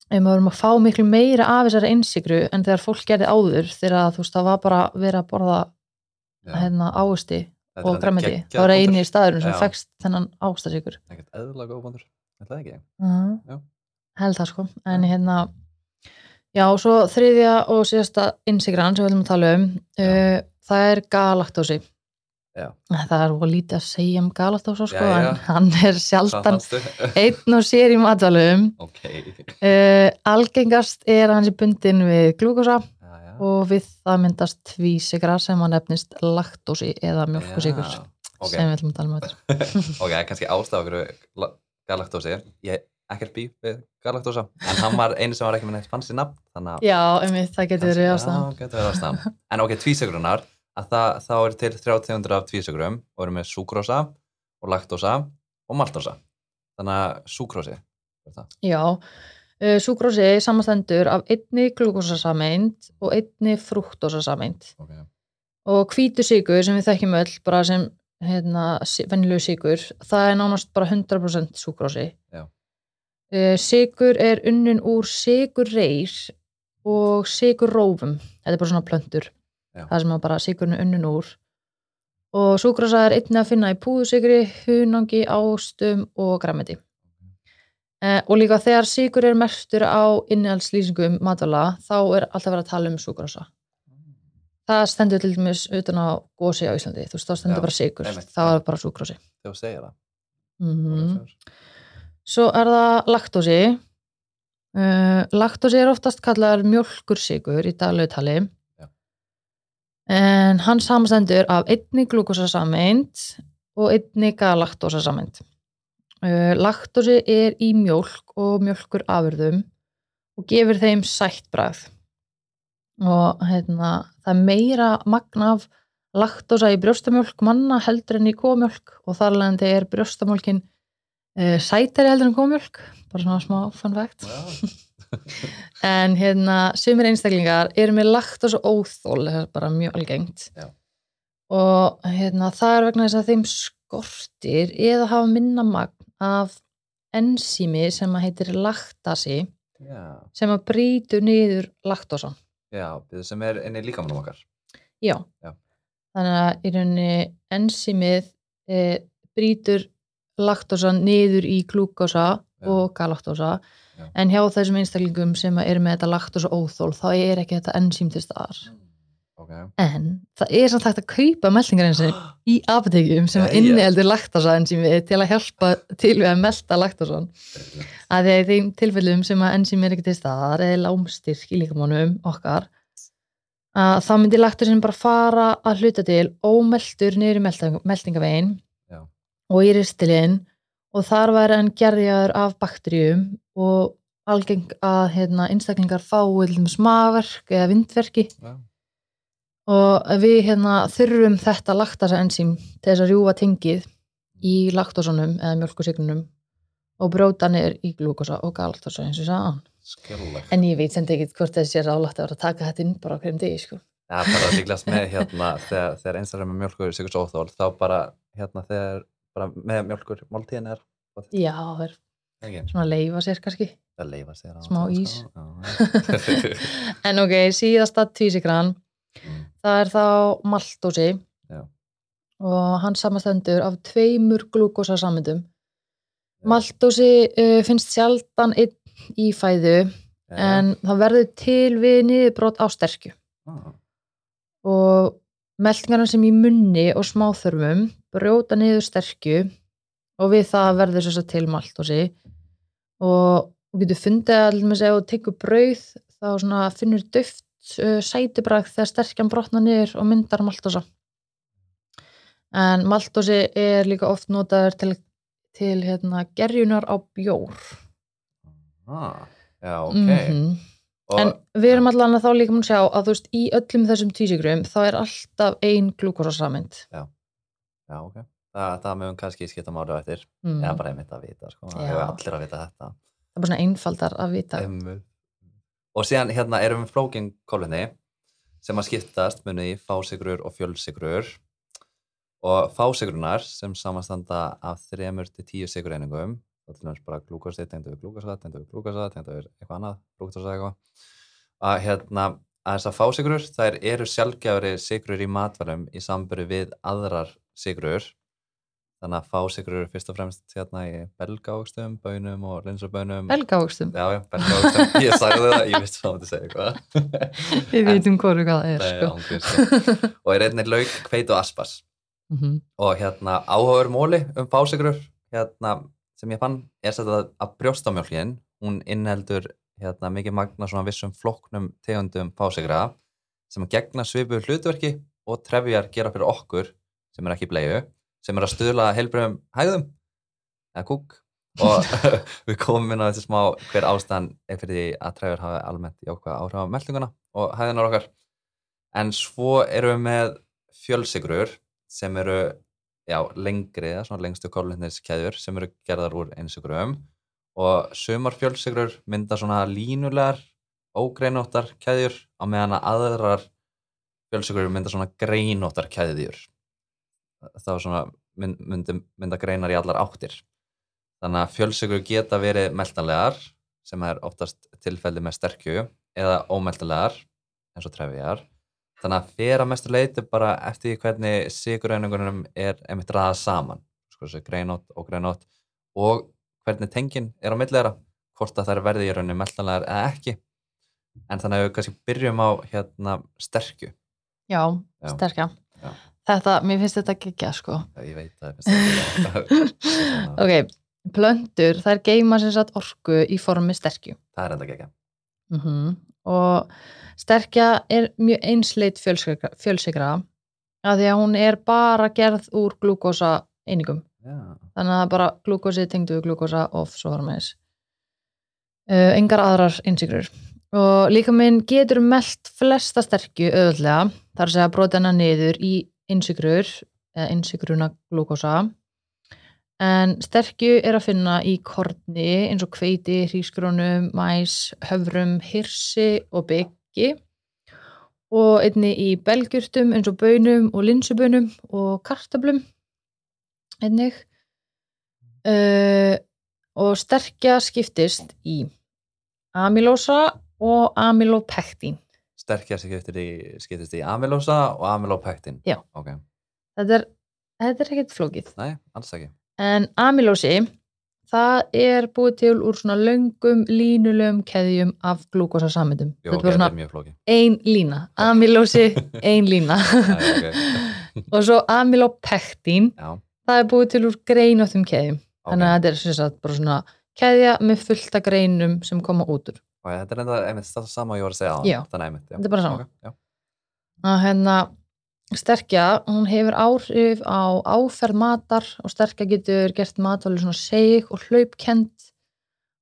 maður erum að fá miklu meira af þessari einsigru en þegar fólk gerði áður þegar þú veist það var bara verið að borða hérna Þetta og er geggjað það var eini í staðurinn sem Já. fekst þennan eðlulega góð búndur. Þetta er ekki. uh held það sko. En hérna já, svo þriðja og síðasta innsigran sem við viljum að tala um uh, það er galaktósi Já. það er og lítið að segja um galaktósa sko, en hann er fannstu? *laughs* einn og sér í matalum ok. uh, algengast er að hann sé bundin við glúkosa og við það myndast tvísikra sem að nefnist laktósi eða mjölkusikur Já, Ok, sem við ætlum að tala um þetta *laughs* ok, kannski ástæða okkur galaktósi. Ég ekkert bí við galaktósa. En hann var einu sem var ekki með neitt nafn. Þannig að Já, einmitt, það getur verið ástæðan. En ok, tvísögrunar, að það, þá er til 30 tegundir af tvísögrum og erum með súkrósa og laktósa og maltósa. Þannig að súkrósi, er það? Já, uh, súkrósi samastendur af einni glúkosasameind og einni frúktosasameind Ok, og hvítu sigur sem við þekkjum öll bara sem hérna, vennilegu sigur, það er nánast bara 100% súkrósi Já. uh, Sigur er unnin úr sigurreir og sigurrófum þetta er bara svona plöntur Já. Það sem að bara sigurinn er unnin úr. Og súkrósa er einnig að finna í púðusigri, hunangi, ástum og græmiti Eh, og líka þegar sigur er mestur á innihaldslýsingum matvala þá er alltaf verið að tala um súkrosa það stendur til dæmis utan á gósi á Íslandi, þú veist þá stendur Já, bara sigur einmitt, þá já. er bara súkrosi þegar þú segir það. mm Ok, svo er það laktósi. Uh, laktósi er oftast kallaður mjölkursigur í daglegu tali. Já. En hann samastendur af einni glúkosasameind og einni galaktósasameind. Uh, laktósi er í mjölk og mjölkur afurðum og gefur þeim sætt bragð. Og hérna, það er meira magna af laktósa í brjóstamjölk manna heldur en í kómjölk og þar leðandi er brjóstamjölkin uh, sætari heldur en kómjölk bara svona smá fun fact. Já, *laughs* en hérna, sumir einstaklingar eru með laktósa óþól það er bara mjög algengt Já. og hérna, það er vegna þess að þeim skortir eða hafa minna magn af ensími sem að heitir laktasi Já, sem að brýtur niður laktósan já, sem er inn í líkamannum okkar. Já. Já. Þannig að í rauninni ensímið e, brýtur laktósan niður í glúkosa og galaktósa Já. en hjá þessum einstaklingum sem eru með þetta laktósa óþól þá er ekki þetta ensím til staðar. Ok. En það er samt hægt að kaupa meldingarensím í apotekjum sem Jæja. inniheldur laktósa ensími til að hjálpa til við að melda laktósan. Að því að þeim tilfellum sem að ensím er ekki til staðar eða lámstyrk í líkamannum okkar að þá myndi laktósin bara fara að hluta til ómeltur niður í melding- meldingavegin og í ristilinn og þar væri hann gerðjaður af bakteríum og algeng að hérna, einstaklingar fái smaverk eða vindverki Já. og við hérna, þurfum þetta laktasa ensím til þess að rjúfa tengið í laktósunum eða mjölkusignunum og bróta niður í glúkosa og galaktosa eins og sagðan. Skjálfleg. En ég veit sem ekki hvort þessi er rálægt að vera að taka þetta inn bara á hverjum degi, sko. Já, bara líklegast með hérna þegar, þegar einstaklega með mjölkur sigur óþól þá bara hérna þegar bara með mjölkur máltíðin er Já, það er ekki, svona að leifa sér kannski. það leifa sér á Smá ís. sko. *laughs* En ok, síðasta tvísikran, Mm. það er þá maltósi Já. og hann samastendur af tveimur glúkosa sammyndum. Já. Maltósi uh, finnst sjaldan einn í fæðu Já. en það verður til við niðurbrot á sterkju Ah, og meldingarna sem í munni og smáþörmum brjóta niður sterkju og við það verður svo til maltósi og þú getur fundið að segja og tekur brauð þá finnur döft uh, sætibræk þegar sterkjan brotna niður og myndar maltósa en maltósi er líka oft notaður til, til hérna, gerjunar á bjór. Ah, já, ok. Mhm. Og- En við erum allan að þá líka mun sjá að þú veist í öllum þessum tísigrum þá er alltaf ein glúkosasamynd. Já, ok. Það, það mögum kannski skipta máli á eftir. Mm. eða bara einmitt að vita, sko, það hefur allir að vita þetta. Það er bara svona einfaldar að vita. um, og síðan hérna erum við flókin kólvetni sem að skiptast munið í fásigrur og fjölsigrur og fásigrunar sem samanstanda af þremur til tíu sigureiningum þá til dæmis bara glúkosi, tengdu við glúkosa, tengdu við glúkosa, tengdu við eitthvað annað, glúkosa eitthvað. Að hérna að þessar fásigrur, þær eru sjálfgjafri sigrur í matvælum í samböru við aðrar sigrur þannig að fásigrur eru fyrst og fremst hérna í belgákstum, bönum og linsabönum Belgávöxtum. Já, já, belgákstum, *laughs* ég sagði það, ég veist hvað það segja eitthvað *laughs* Við veitum hvoru hvað það er, Nei, sko. sko. *laughs* og er einnig lauk, hveit og aspas Mhm. og hérna áhugaður móli um fásigrur hérna, sem ég fann er sett að, að brjóstamjólkin hún innheldur hérna, mikið magna svona vissum flokknum tegundum fásigra sem að gegna svipu hlutverki og trefjar gera fyrir okkur sem er ekki bleiðu sem er að stuðla heilbröðum hægðum eða kúk. Og *laughs* við komum inn á þessi smá hver ástæðan er fyrir því að trefjar hafa almennt jákvæða áhrif á meldinguna og hægðunar okkar. En svo erum við með fjölsigrur sem eru já, lengri, eða svona lengstu kólvetniskeðjur sem eru gerðar úr einsigrum og sumar fjölsigrur mynda svona línulegar ógreinóttar keðjur á meðan að aðrar fjölsigrur mynda svona greinóttar keðjur þá mynd, myndi, mynda greinar í allar áttir. Þannig að fjölsigrur geta verið meltanlegar sem er oftast tilfelli með sterkju eða ómeltanlegar eins og trefjar. Þannig að fyrir að mestu leiti bara eftir hvernig sigurreiningunum er einmitt ræðað saman. Sko þessi greinótt og greinótt og hvernig tengin er á millera hvort að þær verði í rauninni meltanlegar eða ekki. En þannig að við kannski byrjum á hérna sterkju Já, Já. sterkja. Þetta, mér finnst þetta geggja, sko. ég veit að *laughs* það er svona- Ok, plöndur, þær geima sem sagt orku í formi sterkju. það er enda ekki Mm Og sterkja er mjög einsleit fjölsikra, fjölsikra að því að hún er bara gerð úr glúkosa einingum. já, Þannig að það er bara glúkosi tengdu glúkosa og svo var með þess. Uh, engar aðrar einsikrur. Og líka minn getur melt flesta sterkju auðvöldlega, þar að segja brota hana niður í einsikrur, eða einsikruna glúkosa. En sterkju er að finna í korni eins og hveiti, hrískrónum, mæs, höfrum, hirsi og byggi og einni í belgjurtum eins og bönum og linsubönum og kartablum einnig uh, og sterkja skiptist í amylósa og amylopektín sterkja skiptist í amylósa og amylopektin Já. ok, þetta er, þetta er ekkert flókið. Nei, ekki. En amylósi það er búið til úr svona löngum línulegum keðjum af glúkosa sammyndum Jó, þetta ok, er mjög flóki ein lína. Amylósi, ein lína. Okay. *laughs* *laughs* og svo amylopektín já, það er búið til úr greinóttum keðjum. Ok þannig að þetta er sagt bara svona keðja með fullta greinum sem koma út úr Og þetta er enda einmitt það sama ég var að segja á Já. þannig einmitt, já. Þetta er bara sama. Ok, já. að hérna sterkja, hún hefur áhrif á áferð matar og sterkja getur gert matvæli svona seg og hlaupkend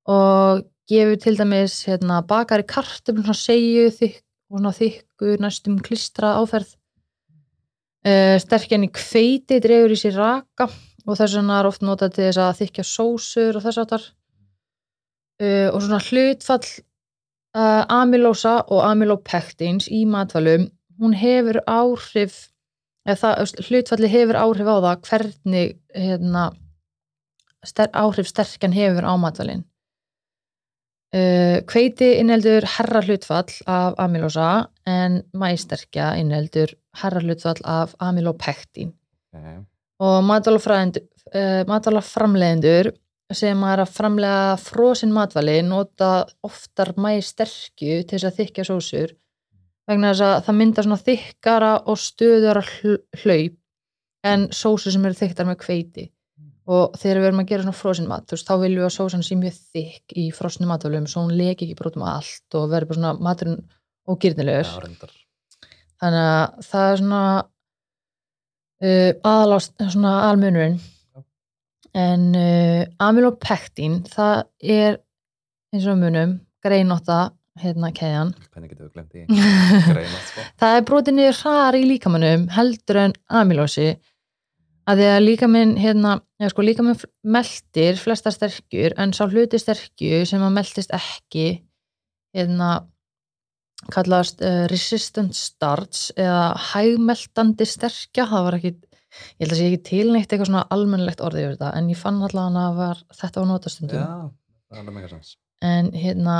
og gefur til dæmis hérna, bakari kartöflum svona segju þykk, og svona þykku næstum klistra áferð uh, sterkjan í kveiti dregur í sér raka og þess vegna er oft notað til þess að þykja sósur og þess aftar uh, og svona hlutfall uh, amylósa og amylopektins í matvælum hún hefur áhrif það, hlutfalli hefur áhrif á það hvernig hérna, ster, áhrif sterkjan hefur á matvælin uh, kveiti innheldur herra hlutfall af amylósa en mæsterkja innheldur herra hlutfall af amylopektin Ok. og matvælafræðendur uh, matvælaframlegendur sem er að framlega frosin matvæli nota oftar mæsterkju til þess að þykja sósur vegna þess að það myndar svona þykkara og stöðara hl- hlaup en sósur sem eru þykktar með kveiti og þegar við erum að gera svona frosin mat veist, þá viljum við að sósan sé mjög þykk í frosnu matvælum svo hún leki ekki brotum allt og verður bara svona maturinn ógirnilegur reyndar. þannig að það er svona uh, aðalást svona almunurinn. En uh, amylopektin það er eins og munum greinótta hérna? *laughs* Greinast, sko. það er brotið niður hraðar í líkamannum heldur en amylósi að því að líkaminn hérna, já sko líkaminn meldir flesta sterkjur en sá hluti sterkju sem að meldist ekki hérna kallast uh, resistant starch eða hægmeldandi sterkja það var ekki, ég held að sé ekki tilneitt eitthvað svona almennlegt orðið yfir þetta en ég fann allavega að var, þetta var notastundum. Já, en hérna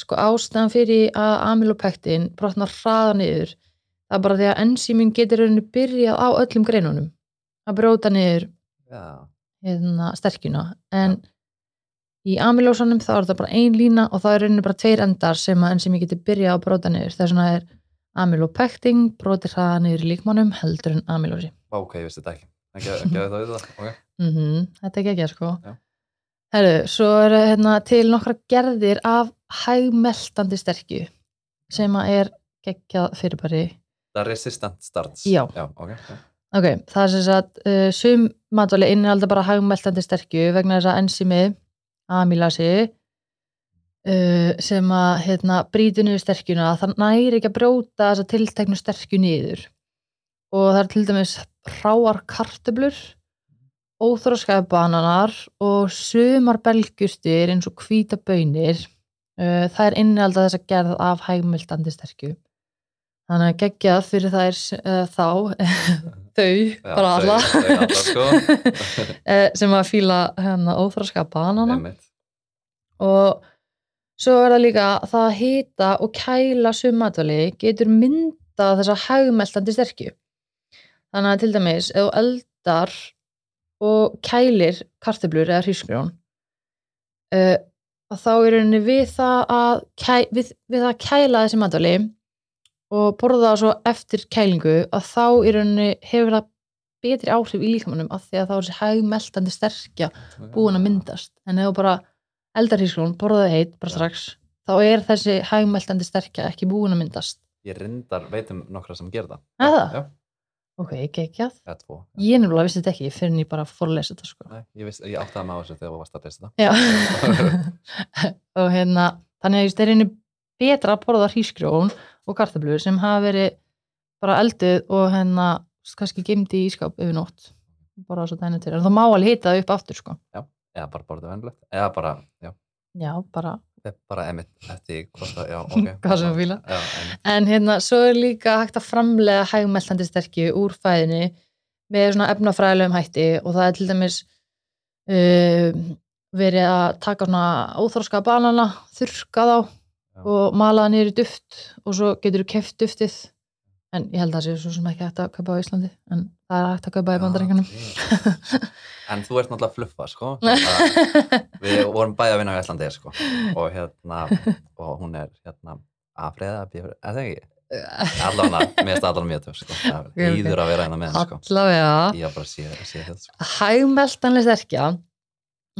sko ástæðan fyrir að amylopektin brotnar hraða niður það er bara því að enzímin getur rauninni byrjað á öllum greinunum. Að brjóta niður Já, hérna, sterkjuna. En í amylósanum þá er það bara ein lína og það er rauninni bara tveir endar sem að enzími getur byrjað að brjóta niður. Þess vegna er amylopektin brotir hraða niður í líkmannum heldur en amylósi Vá, ok, ég vissi þetta ekki. Ekki að það við það, ok. mm þetta er ekki ekki sko Já. Herru, svo er hérna, til nokkra gerðir af hægmeltandi sterkju sem að er geggjað fyrirbæri Það er resistant starts. Já. Já, ok. já. ok, það er sem sagt uh, sum matvæli innihalda bara hægmeltandi sterkju vegna þess að enzimi amylasi uh, sem að hérna, brýtu niður sterkjuna það næri ekki að brjóta þessa tilteknu sterkju niður og það er til dæmis hráar kartöblur óþróskaði bananar og sumar belgjustir eins og hvíta bönir uh, það er innihalda þess að gerð af hægmeltandi sterkju. Þannig að geggjað fyrir þær uh, þá *laughs* þau, Já, bara alla. sko. *laughs* Eh, sem að fíla hérna óþróska banana. Einmitt. og svo er það líka það að hita og kæla sum matvæli getur myndað þessa hægmeltandi sterkju þannig að til dæmis ef þú eldar og kælir kartöflur eða hrísgrjón uh, þá er rauninni við það að kæ, við, við að kæla þessi matvæli og borða það svo eftir kælingu að þá í rauninni hefur það betri áhrif í líkamannum af því að þá er þessi hægmeltandi sterkja búin að myndast. En ef þú bara eldar hrísgrjón, borðaði heitt bara strax, þá er þessi hægmeltandi sterkja ekki búin að myndast. Ég reyndar veitum nokkra sem gera það. Er það? Já, ok, geggjað, eða tvo. ég nefnilega vissi þetta ekki fyrir en ég bara fór að lesa þetta sko Nei, ég, viss, ég áttaði mig á þessu þegar þú varst að lesa það. Já. *laughs* og hérna þannig að það er einu betra að borða hrísgrjón og kartöflur sem hafa verið bara elduð og hérna kannski gemdi í ískáp yfir nótt bara svo dæna til, en það má alveg hita það upp aftur sko Eða bara borðið venjulegt. Eða bara, já, já, bara, bara emitt eftir hvort það, já, *laughs* ok. Hvað sem þú einmitt. en hérna svo er líka hægt að framlega hægmeltandi sterkju úr fæðinni með svona efnafræðilegum hætti og það er til dæmis uh, verið að taka svona óþróska banana, þurrka þá og mala það niður í duft og svo getur þú keft duftið en ég held að það sé svo sem ekki hægt að kaupa á Íslandi en það er hægt að kaupa í bandaríkjunum ok. En þú ert náttúrulega fluffa, sko. Að *laughs* Við vorum bæði að vinna á Íslandi, sko. Og hérna, og hún er hérna að friða að bíða, eða ekki? *laughs* Allan að, mér finnst allan mjög töf, sko. Það íður að vera hérna með sko. allavega sko. hægmeltanlega sterkja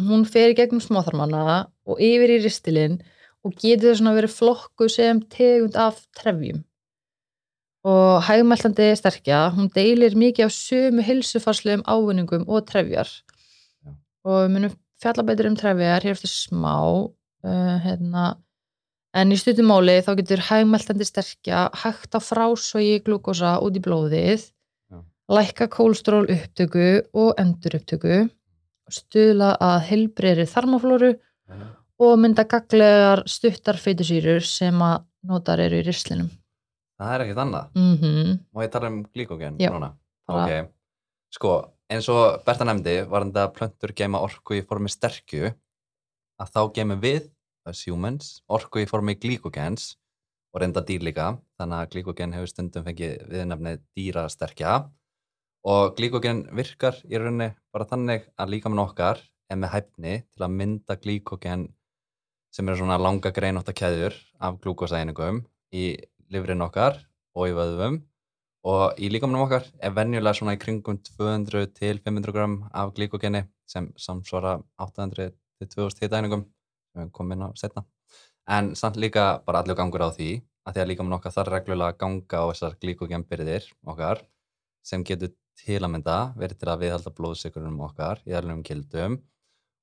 hún fer í gegnum smáþarmana og yfir í ristilinn og getur svona verið flokku sem tegund af trefjum og hægmeltandi sterkja hún deilir mikið af sömu hilsufarslegum ávinningum og trefjar Já. og við munum fjalla betur um trefjar hér eftir smá uh, hérna En í stuttumáli þá getur hægmeltandi sterkja hægt á frásvægi glúkosa út í blóðið, Já. lækka kólestról upptöku og endur upptöku, stuðla að heilbreyri þarmaflóru og mynda gaglegar stuttar feitusýrur sem að notar eru í rislinum. Það er ekkert annað. Mm Má ég tala um glíkógen Já, núna? bara- Ok, sko, eins og Berta nefndi, var þetta plöntur geima orku í formi sterkju, að þá geimum við, as humans, orku í formi glíkógens og reynda dýr líka, þannig að glíkógen hefur stundum fengið viðnefnið dýrasterkja og glíkógen virkar í rauninni bara þannig að líkamann okkar er með hæfni til að mynda glíkógen sem eru svona langa greinótta keðjur af glúkosæðiningum í livrin okkar og í vöðvum. Og í líkamanum okkar er venjulega svona í kringum 200 til 500 gram af glíkogeni sem samsvara 800 til 2000 hitaeiningum við komum inn á setna en samt líka bara allir gangur á því að því að líkamann okkar þarf reglulega að ganga á þessar glíkogenbyrðir okkar sem getur til að mynda verið til að viðhalda blóðsikurunum okkar í alvegum kildum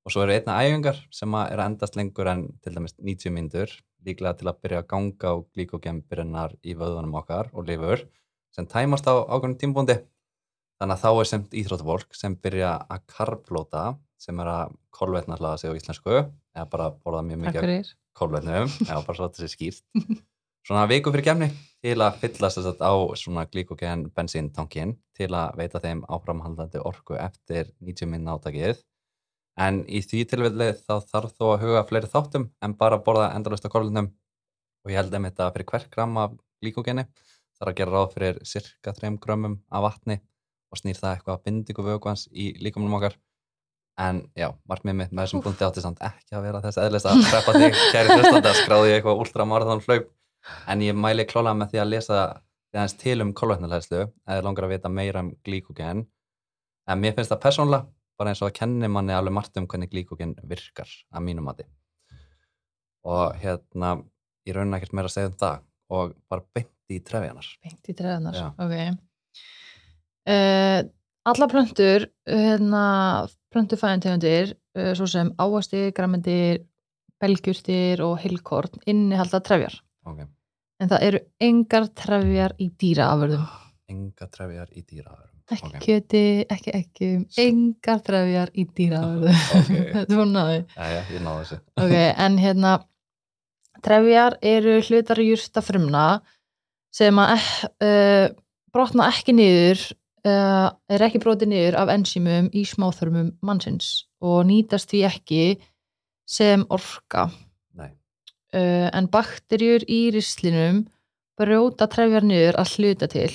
og svo eru einna æfingar sem er að endast lengur en til dæmis 90 myndur líklega til að byrja að ganga á glíkogenbyrðinar í vöðunum okkar og lifur sem tæmast á ákveðnum tímbúndi þannig að þá er semt íþróttafólk sem byrja að karflóta sem er að kolvetna hlaða sig á íslensku eða bara borða mjög mikið kolvetnum *laughs* eða bara svo að þetta sé skýrt. Svona viku fyrir kemni til að fyllast þess að á svona glíkogen bensíntankin til að veita þeim áframhaldandi orku eftir 90 minn átakið en í því tilfellið þá þarf þó að huga fleiri þáttum en bara borða endalust af kolvetnum. Og ég held að fyrir hvert gram af glíkogeni þarf að gera ráð fyrir cirka 3 grömmum af vatni og snýr það eitthvað að bindingu vökuans í líkamunum okkar. En já, markmið mitt með þessum búndi átti samt ekki að vera þess eðlis að preppa þig, kæri hlustandi að skráði ég eitthvað ultramarathon hlaup en ég mæli klálega með því að lesa því aðeins til um kolvetnalæslu eða langar að vita meira um glíkogen en mér finnst það persónlega bara eins og að kenni manni alveg margt um hvernig glíkogen virkar að mínum mati og hérna ég raunin ekkert meira að segja um það og bara beint í trefjanar Beint í treðanar, Já. ok. Uh, alla plöntur, hérna, plöntufæðintegundir, uh, svo sem ávastir, græmendir, belgjurtir og heilkorn innihalda trefjar. ok, En það eru engar trefjar í dýraafurðum. enga trefjar í dýraðurum Ekki ok, kjöti, ekki ekki, engar trefjar í dýraafurðum. *laughs* Ok. *laughs* Þetta er hún náði. Jæja, ég náði þessu Ok, en hérna trefjar eru hlutar júrta frumna sem að uh, brotna ekki niður uh, er ekki brotið niður af ensímum í smáþörmum mannsins og nýtast því ekki sem orka uh, en bakterjur í rislinum brjóta trefjar niður að hluta til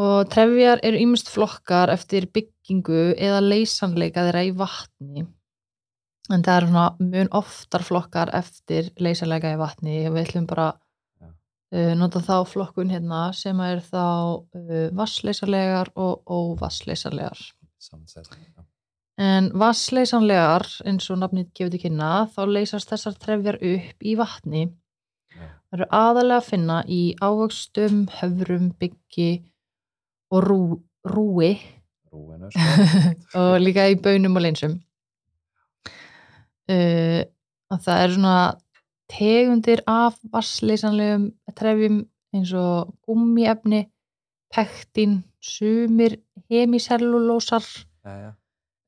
og trefjar eru ýmist flokkar eftir byggingu eða leysanleika þeirra í vatni en það eru svona mun oftar flokkar eftir leysanleika í vatni við ætlum bara Já. uh, nota þá flokkun hérna sem er þá uh, vassleysanlegar og óvassleysanlegar já. en vassleysanlegar eins og nafnið gefur til kynna þá leysast þessar trefjar upp í vatni Já. Það eru aðalega að finna í ávöxtum, höfrum, byggi og rú, rúi. Rúinu sko. *laughs* og líka í bönum og leinsum. Uh, og það eru svona tegundir af vassleysanlegum trefjum eins og gummiefni, pektin, sumir hemisellulósar Jæja,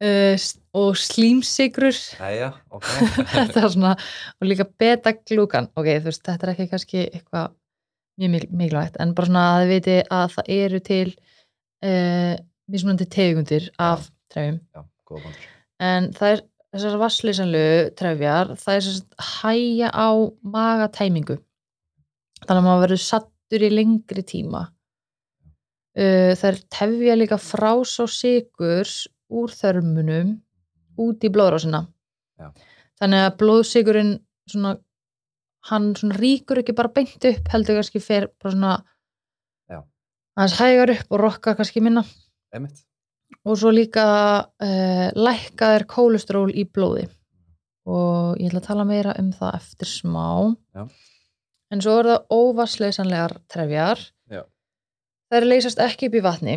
uh, og slímsigrur jæja, ok. *laughs* Þetta er svona, og líka beta-glúkan. Ok, þú veist, þetta er ekki kannski eitthvað mjög mik- mikilvægt. En bara svona að þið viti að það eru til uh, mismunandi tegundir af trefjum. En það er þessar vassleysanlu trefjar, það er sagt hæja á magatæmingu. Þannig að maður verður sattur í lengri tíma. Uh, það er tefja líka frás og sigurs úr þörmunum út í blóðrásina. Já. þannig að blóðsigurinn svona, hann svona ríkur ekki bara beint upp heldur kannski fer bara svona aðeins hægar upp og rokkar kannski minna Einmitt. og svo líka uh, lækkaðir kólestról í blóði og ég ætla að tala meira um það eftir smá Já. en svo er það óvassleysanlegar trefjar Já. þær leysast ekki upp í vatni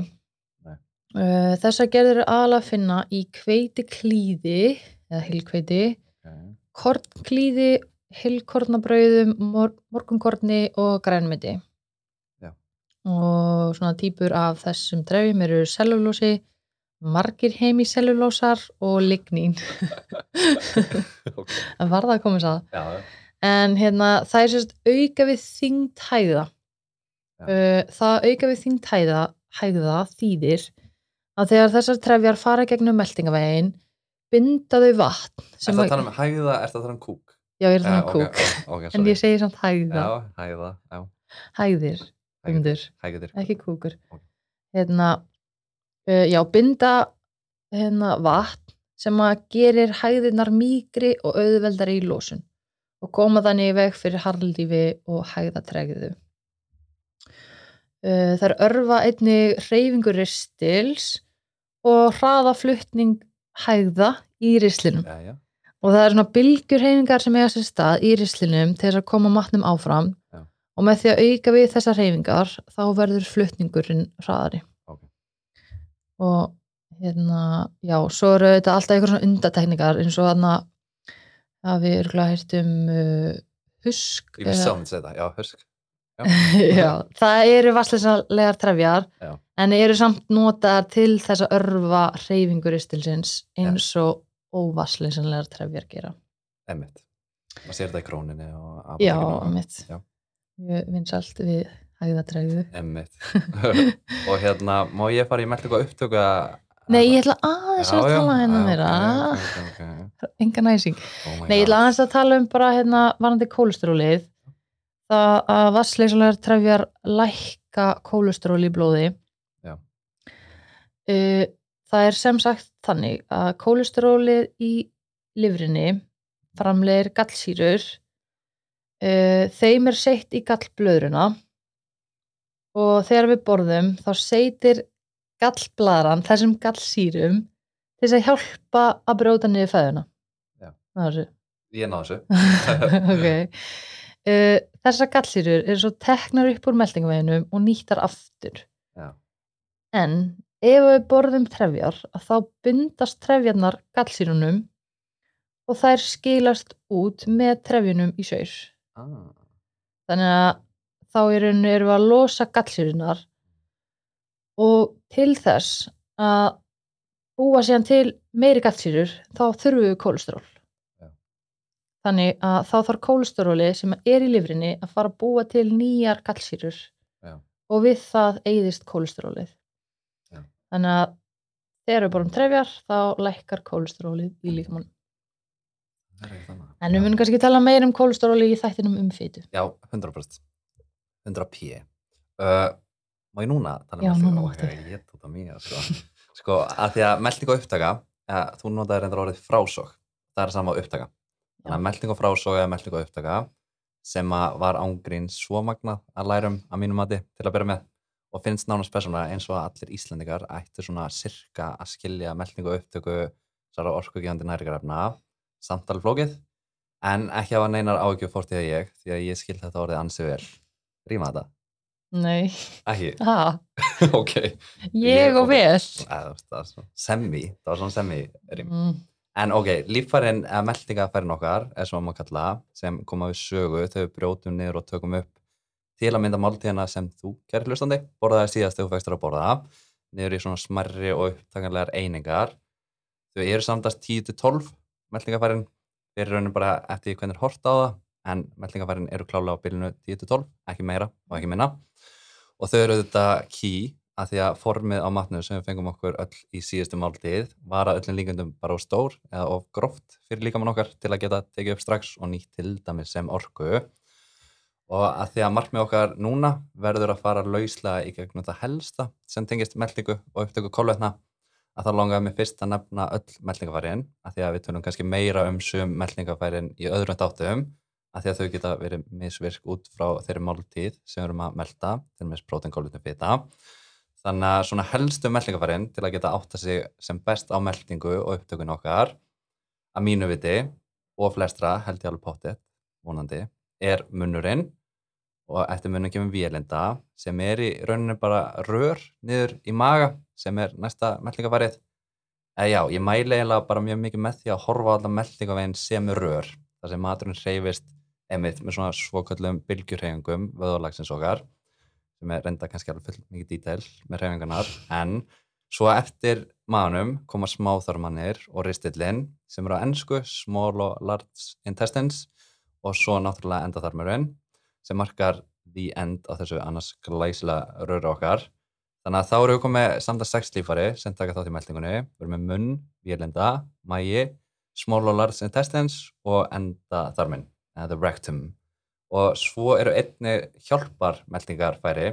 uh, þessar gerður er aðalega að finna í hveiti klíði eða hilkveiti Okay. kornklíði, hilkornabrauðum mor morgunkorni og grænmeti Já. og svona típur af þessum trefjum eru sellulósi margir hemisellulósar og lignín *laughs* ok. en var það að koma að Já, já. en hérna það er sérst auka við þyngd hæða uh, það auka við þyngd hæða, hæða þýðir að þegar þessar trefjar fara gegnum meldingavegin binda þau vatn Er það að að, tala um hæða, er það að tala um kúk? Já ég er það ok, kúk ok, en sorry. ég segi samt hæða, Já, hæða, já. hæðir Hægðir. ekki kúkur Ok. hérna uh, já, binda hérna vatn sem að gerir hæðirnar mýgri og auðveldari í lósun og koma þannig í veg fyrir harldífi og hægðatregðu uh, þær örfa einnig hreyfingur ristils og hraða fluttning hægða í rislinum Já, já. Og það er svona bylgjur hreyfingar sem eiga sér stað í rislinum til þess að koma matnum áfram Já. og með því að auka við þessar hreyfingar þá verður flutningurinn hraðari Ok. og hérna já, svo eru þetta alltaf eitthvað svona undatekningar eins og þarna að við örgulega heyrt um uh, husk Ég vissi á að segja það, já, hörsk. *laughs* já, það eru vassleysalegar trefjar Já. en eru samt notaðar til þess að örfa hreyfingur istilsins eins og óvassleysalegar trefjar gera Emmitt. Maður sér þetta í króninni Já, apótekinu og- mitt. Já. Mjög vinsalt við hægðatræðu. Emmitt. *laughs* og hérna, má ég fara í meldingu að upptöku að... Nei, ég ætla aðeins að tala hérna meira. Ok, ok, ok. Enga næsing. Oh Nei, ég ætla aðeins að tala um bara hérna varandi kólesterólið. Það að vassleysulegar trefjar lækka kólesteról í blóði. Já. Uh, það er sem sagt þannig að kólesterólið í livrinni framlegir gallsýrur. Uh, þeim er seitt í gallblöðruna og þegar við borðum þá seitir gallblaðran þessum gallsýrum til þess að hjálpa að brjóta niður fæðuna. Já. Er þessu. Ég náðu þessu. *laughs* ok. Uh, þessar gallsýrur eru svo teknar upp úr meldingaveginum og nýttar aftur. Já. En ef við borðum trefjar þá bundast trefjarnar gallsýrunum og þær skilast út með trefjunum í saur. Ah, Þannig að þá erum við að losa gallsýrunar og til þess að búa síðan til meiri gallsýrur þá þurfum við kólesteról. Já. Þannig að þá þarf kólesteróli sem er í lifrinni að fara að búa til nýjar gallsýrur Já. og við það eyðist kólesterólið. Já. Þannig að þegar við borum trefjar þá lækkar kólesterólið í líkamann. En við munum kannski tala meira um kólesteróli í þættinum um fytu. Já, 100%. 100p. Uh, má ég núna tala Já, um máttu. Ok, ég tóta mjög, sko. sko, að því að melding og upptaka, ja, þú notaði reyndar orðið frásók. Það er sama á upptaka. Þannig að melding og frásók eða melding og upptaka sem að var ángrín svo magnað að læra um að mínum mati til að byrja með og finnst nánast persónulega eins og að allir Íslendingar ættu svona sirka að skilja melding og upptöku sára orkugjöndi næringarefna samt alveg flókið en ekki hafa neinar áhyggjur fórt í það ég því að ég skil þetta orðið ansi vel Ríma þetta? Nei, Ekki? *laughs* ha, *laughs* ok ég og vel. Eða, það var svona svona rím Mm. En ok, eða meldingafærin okkar er svo að maður kalla sem koma við sögu þau við brjótum niður og tökum upp til að mynda máltíðina sem þú gerir hlustandi borðaði síðast þegar þú fækstur að borða niður í svona smerri og upptakanlegar einingar. Þau eru samtast 10-12 meldingafærin fyrir raunin bara eftir hvernig er hort á það en meldingafærin eru klálega á bylunu 10-12 ekki meira og ekki minna. Og þau eru þetta key að því að formið á matnum sem við fengum okkur öll í síðustu máltíð var að öllum líkundum bara of stór eða of gróft fyrir líkamann okkar til að geta tekið upp strax og nýtt til dæmis sem orku og að því að markmið okkar núna verður að fara lauslega í gegnum það helsta sem tengist meldingu og upptöku kólvetna að þá langaðum við fyrst að nefna öll meldingafærin að því að við tunum kannski meira um sum meldingafærin í öðrum þáttum að því að þau geta verið misvirk út frá þeirri máltíð sem við erum að melda til meins prótein, fita. Þannig að svona helstu meldingafærin til að geta átta sig sem best á meldingu og upptökun okkar að mínu viti og flestra held ég alveg potið vonandi er munnurinn og eftir munum kemur vélinda sem er í rauninu bara rör niður í maga sem er næsta meldingafærið eða já, ég mæli eiginlega bara mjög mikið með því að horfa á alla meldingafærin sem er rör þar sem maturinn reyfist emitt með svona svokallum bylgjurheyfingum vöðalagsins okkar sem er reynda kannski alveg full mikið dítel með reyfingarnar en svo eftir manum koma smáþarmannir og ristillin sem eru á ennsku small og large intestines og svo náttúrulega endaþarmurinn sem markar the end á þessu annars glæsila röru okkar. Þannig að þá eru við komið samt að sex lífari sem taka þátt í meldingunni. Við erum með munn, vélinda, mægi, small og large intestines og endaþarminn, eða the rectum. Og svo eru einni hjálpar meldingarfæri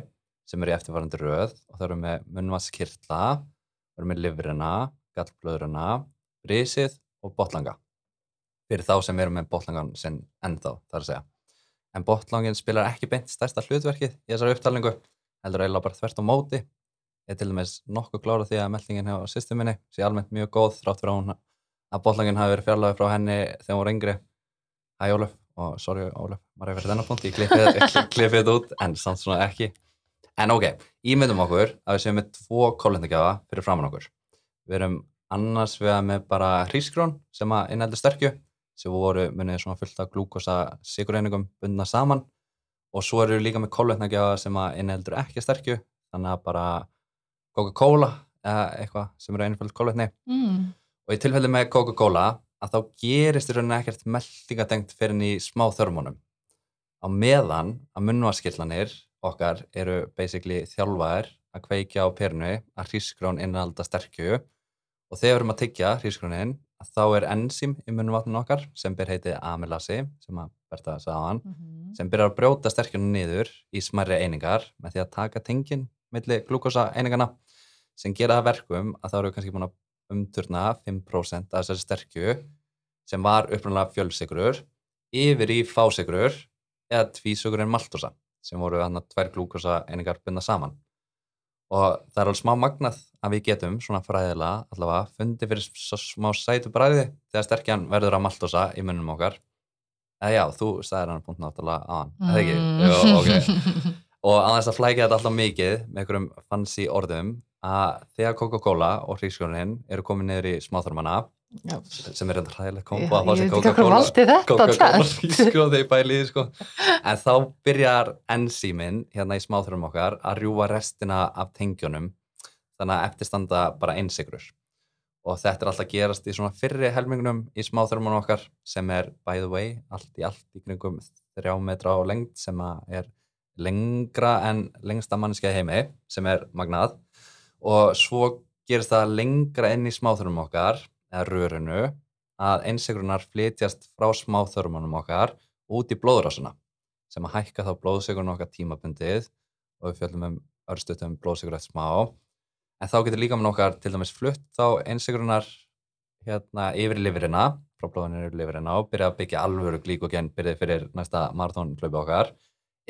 sem eru í eftirvarandi röð og það eru með munnvaskirtla, við erum með livrina, gallblöðurina, brísið og botlanga. Fyrir þá sem eru með botlangan sinn ennþá, þar að segja en botlangin spilar ekki beint stærsta hlutverkið í þessari upptalningu, heldur eiginlega bara þvert á móti. Ég er til dæmis nokkuð klára því að meldingin hjá systeminni sé almennt mjög góð þrátt fyrir hún að botlangin hafi verið fjarlagið frá henni þegar hún var yngri. Hæ Óluf, og sorry Óluf, maður hefur verið þennan punkt, ég klippið þetta út, en samt svona ekki. En ok, ímyndum okkur að við séum með tvo kólendagjafa fyrir framann okkur. Við erum annars við með bara hrísgrón sem að innheldur sterkju sem voru munið svona fullt af glúkosa sigurreiningum bundna saman. Og svo eru líka með kólvetnagjafa sem að innheldur ekki sterkju þannig að bara Coca-Cola eða eitthvað sem eru einföld kólvetni mm. og í tilfelli með Coca-Cola að þá gerist í rauninni ekkert meldingadengt fyrir henni í smá þörmunum. Á meðan að munvaskillanir okkar eru basically þjálfaðir að kveikja á perinu að hrísgrón innhalda sterkju. Og þegar við erum að tyggja hrísgrónin þá er enzím í munvatninu okkar sem ber heitið amylasi sem að verða að segja á hann mm -hmm. sem byrjar að brjóta sterkjunum niður í smerri einingar með því að taka tengin millir glúkosa einingana sem gera verkum að þá eru kannski búin að umturna 5% af þessari sterkju sem var upprannlega fjölsigrur yfir í fásigrur eða tvísugurinn maltosa sem voru hann að tvær glúkosa einingar bynda saman og það er alveg smá magnað að við getum svona fræðilega allavega fundið fyrir smá sætu bræði þegar sterkjan verður að maltosa í munum okkar eða já, þú stæðir hann punkt náttúrulega hann, eða ekki? Mm. Jó, okay. *laughs* og að þess að flækja þetta alltaf mikið með einhverjum fancy orðum að þegar Coca-Cola og hrískjónin eru komið niður í smáþormana Já. sem er eitthvað ræðilegt kombo að fá sér Coca-Cola Coca-Cola þegar *laughs* ég bæli sko. en þá byrjar enzíminn hérna í smáþurum okkar að rjúa restina af tengjónum þannig að eftirstanda bara einsigrur og þetta er alltaf gerast í svona fyrri helmingunum í smáþurumunum okkar sem er by the way allt í allt í kringum þrjá metra á lengt sem er lengra en lengsta mannskja heimi sem er magnað og svo gerist það lengra inn í smáþurum okkar eða rörinu að einsigrunar flytjast frá smáþörmunum okkar út í blóðrásuna sem að hækka þá blóðsigurinn okkar tímabundið og við fjöldum um örstutum blóðsigur eftir smá. En þá getur líka með okkar til dæmis flutt þá einsigrunar hérna yfir í liverina frá blóðinu yfir í liverina og byrja að byggja alvöru glíkogen byrjið fyrir næsta marathónklöfu okkar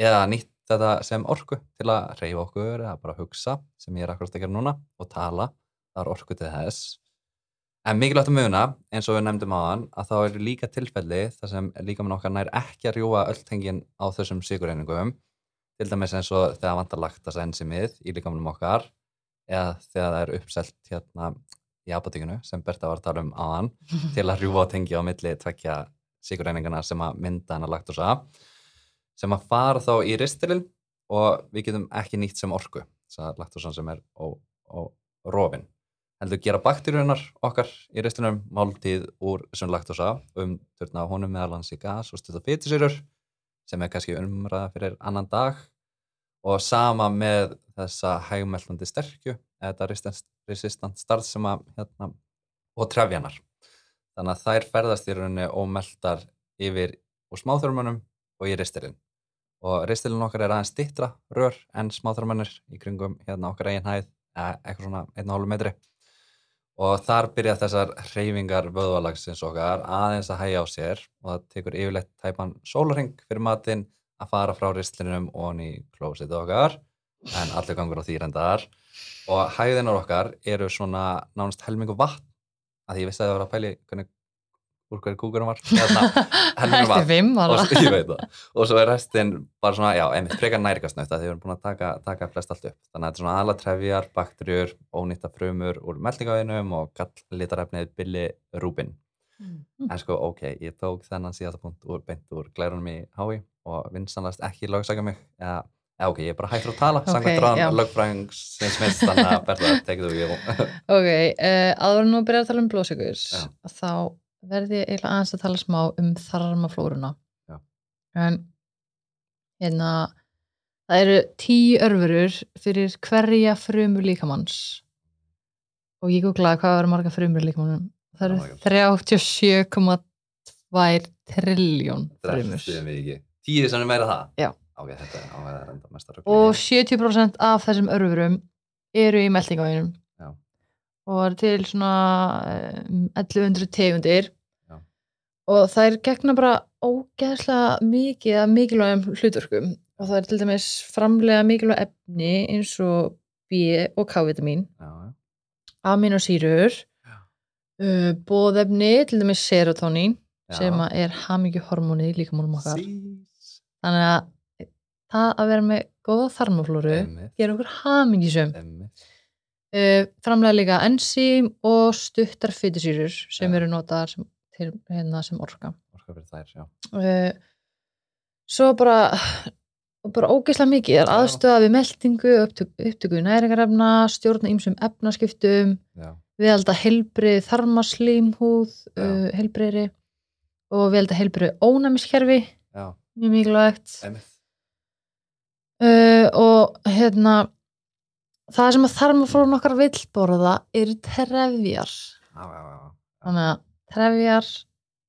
eða nýtt þetta sem orku til að reyfa okkur eða bara hugsa sem ég er akkurat að gera núna og tala, það er orku til þess En mikilvægt að muna, eins og við nefndum á hann, að þá eru líka tilfelli þar sem líkamann okkar nær ekki að rjúa öll tengin á þessum sigurreiningum, til dæmis eins og þegar vantar laktasa enzimið í líkamannum okkar, eða þegar það er uppselt hérna í apotekinu sem Berta var að tala um á hann, *laughs* til að rjúa tengi á milli tvekja sigurreiningana sem að mynda hann að laktasa, sem að fara þá í ristilinn og við getum ekki nýtt sem orku, þess að laktasan sem er ó, ó, rofinn heldur gera bakteríunar okkar í restunum máltíð úr þessum laktosa um törna á honum meðal hans í gas og styrta fytisýrur sem er kannski umræða fyrir annan dag. Og sama með þessa hægmeldandi sterkju þetta resistant, starf sem að hérna, og trefjanar. Þannig að þær ferðast í rauninni ómeldar yfir úr smáþörmunum og í ristilinn og ristilinn okkar er aðeins stittra rör en smáþörmunir í kringum hérna okkar eigin hæð eða eitthvað svona 1,5 metri og þar byrja þessar hreyfingar vöðvalagsins okkar aðeins að hægja á sér og það tekur yfirleitt tæpan sólarhing fyrir matinn að fara frá ristlinum og hann í klósitu okkar en allir gangur á því reyndar. Og hæðinar okkar eru svona nánast helmingu vatn að ég vissi að það var að pæli hvernig úr hverju kúkurum var. Hérna, *laughs* Eftir vatn fimm og, svo- *laughs* og er restin bara svona, já, einmitt frekar næringasnögt að því við erum búin að taka, taka flest allt upp. Þannig að þetta er svona aðla trefjar, bakterjur ónýtta frumur úr meldingavinum og galllitarefnið billi rúbin Mm. en sko, ok, ég tók þennan síðasta punkt úr, beint úr glærunum í hái og vinsanlast ekki lögsaka mig. Eða, eða ok, ég er bara hættur að tala Ok, samkvæmt já. ráðan lögfræðings sem smist, þannig að *laughs* berða, tekið þú ég Ok, uh, en nú að byrja að tala um blóðsökur Já. þá verði ég eiginlega aðeins að tala smá um þarmaflóruna Já. en hérna það eru tíu örfurur fyrir hverja frumur líkamanns og ég googlaði hvað eru marga frumur líkamannum það Oh eru 37,2 trilljón frumur. Tíu sem er meira það? Já. Ok, þetta ávæða reynda mesta rugl. og 70% af þessum örfurum eru í meldingavæginum. Og eru til svona eh, 1100 tegundir Já. og það er gegna bara ógeðslega mikið af mikilvægum hlutverkum og það er til dæmis framlega mikilvæg efni eins og B og K-vitamin aminosýrur uh, bóðefni, til dæmis serotonín Já. sem að er hamingjuhormónið í líkamálum okkar Sís. þannig að það að vera með góða þarmaflóru gera okkur hamingisum einmitt. Uh, framlega líka ensím og stuttar fytusýrur sem Já. eru notaðar sem, til, hérna, sem orka Orka fyrir þær, já. uh, svo bara bara ógeðslega mikið er Já. aðstöða við meldingu, upptöku, upptöku næringarefna stjórna ýmsum efnaskiptum við held að heilbrið þarmaslímhúð Já. uh, heilbriðri og við held að heilbrið ónæmiskerfi mjög mikilvægt uh, og hérna það sem að þarmaflórun okkar vill borða eru trefjar Já, já, já. þannig að trefjar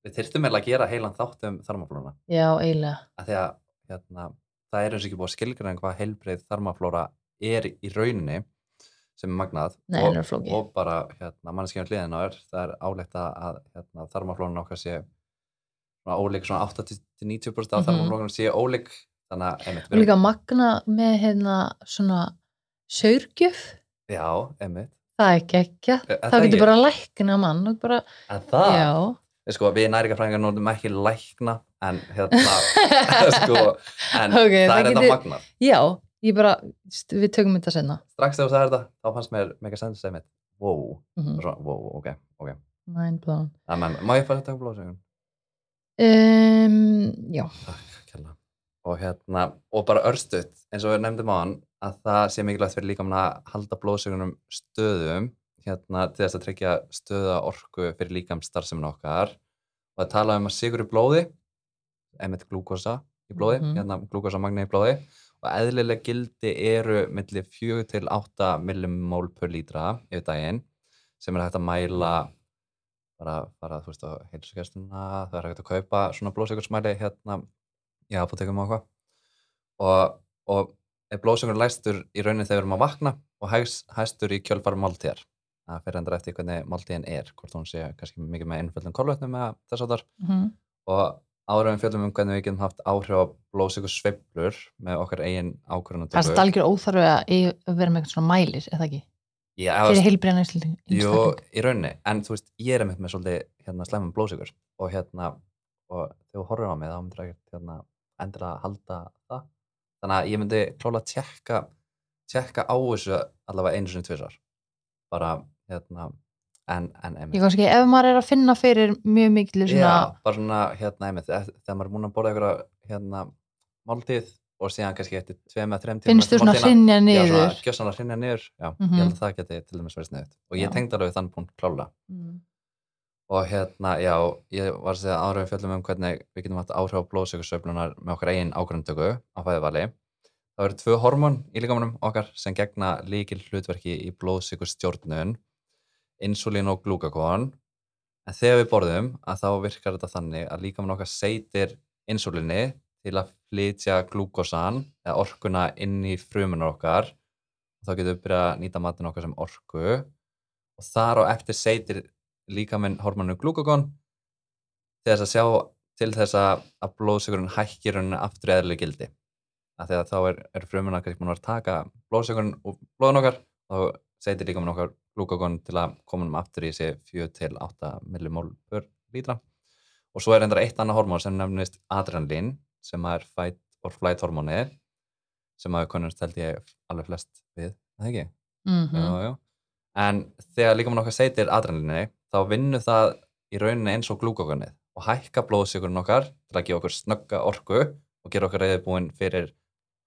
Við þyrftum eiginlega að gera heilan þátt um þarmaflóna. já, eiginlega að hérna, það er eins og ekki búið að skilgræna hvað heilbreið þarmaflóra er í rauninni sem er magnað Nei, og, er og bara hérna, manneskjörn hliðin á þér það er álegt að hérna, þarmaflóran okkar sé ólík svona 80-90% af Mhm. þarmaflóran sé ólík þannig að einmitt, og líka magna með hérna svona saurgjöf? Já, einmitt. Það er Er- er þá það getur ekki? bara lækna mann bara, en það, já. Sko, við næringafræðingar notum ekki lækna en hérna *laughs* sko, en Ok, það, er þetta getur- magnað. Já, ég bara, við tökum þetta senna strax þegar þú sagði þetta, þá fannst mér mega sens sem mitt, wow, mm og svona, wow, ok, ok. Mind blown Þannig, má ég fara að taka blóðsögun? um, já, kella. Og hérna, og bara örstuðt, eins og við nefndum á hann, að það sé mikilvægt fyrir líka að halda blóðsögunum stöðum, hérna, til þess að tryggja stöða orku fyrir líkamstarfsemin okkar. Og það tala um að sigur í blóði, einmitt glúkosa í blóði, Mhm. hérna glúkosa magni í blóði, og eðlilega gildi eru milli 4 til 8 millimól per lítra yfir daginn, sem er hægt að mæla bara, bara þú veist, á heilsugæsluna, það er hægt að kaupa svona blóðsökursmæli hérna í apotekum og eitthvað og, og er blóðsökur læstur í raunin þegar við erum að vakna og hæs, hæstur í kjölfar máltíðar. Það fyrir endur eftir hvernig máltíðin er hvort hún sé kannski mikið með innföldum kolvetnum eða þess að þar mm og áður en við fjöldum um hvernig við getum haft áhrif á blóðsökur sveiflur með okkar eigin það er algjör óþarfi að vera með eitthvað svona mælir, eða ekki? Já, fyrir heilbriðan einstakling Jú, í rauninni, en þú veist, ég er einmitt með svolítið hérna slemum blóðsökur og hérna, og þegar þú horfir á mig þá myndir ekki hérna endilega halda það, þannig að ég myndi klála að tjekka, tjekka á þessu allavega einu sinni tvisar bara, hérna en, en ég einmitt, kannski, ef maður er að finna fyrir mjög mikil svona, já, bara svona hérna einmitt, þegar maður er múin að borða einhverja hérna máltíð og síðan kannski eftir tveim eða þreim tíma finnst þú svona hrinja Já, niður? svona gjössanlega hrinja niður, já, Mhm. ég held að það geti til dæmis verið sniðut og ég Já. tengd alveg þann punkt klála Mm. Og hérna, já, ég var að segja ára við fjöllum um hvernig við getum haft áhrif á blóðsökursöflunar með okkar eigin ákvörðundtöku á fæðivali það eru tvö hormón í líkamunum okkar sem gegna líkil hlutverki í blóðsikur stjórnun insulín og glúkakon en þegar við borðum að þá virkar þetta þannig að líkamunum okkar seitir insulíni til að flytja glúkosan eða orkuna inn í frumunar okkar. Og þá getum við byrjað að nýta matin okkar sem orku. Og þar á eftir seitir líkaminn hormonu glúkakon til þess að sjá til þess að, að blóðsökurinn hækkir rauninni aftur eðlileg gildi að þegar þá er, er frumunar kannski búin að taka blóðsökurinn úr blóðun okkar þá seitir líkaminn okkar glúkakon til að koma um aftur í sig 4-8 millimól per lítra og svo er endara eitt annað hormón sem nefnist adrenalín sem er fight or flight hormónið sem að við konumst held ég alveg flest við, það ekki? mm Já, já. En þegar líka mann okkar seitir adrenalíni þá vinnur það í rauninni eins og glúkokonið og hækka blóðsíkurinn okkar til að gefa okkur snögga orku og gera okkur reyði búin fyrir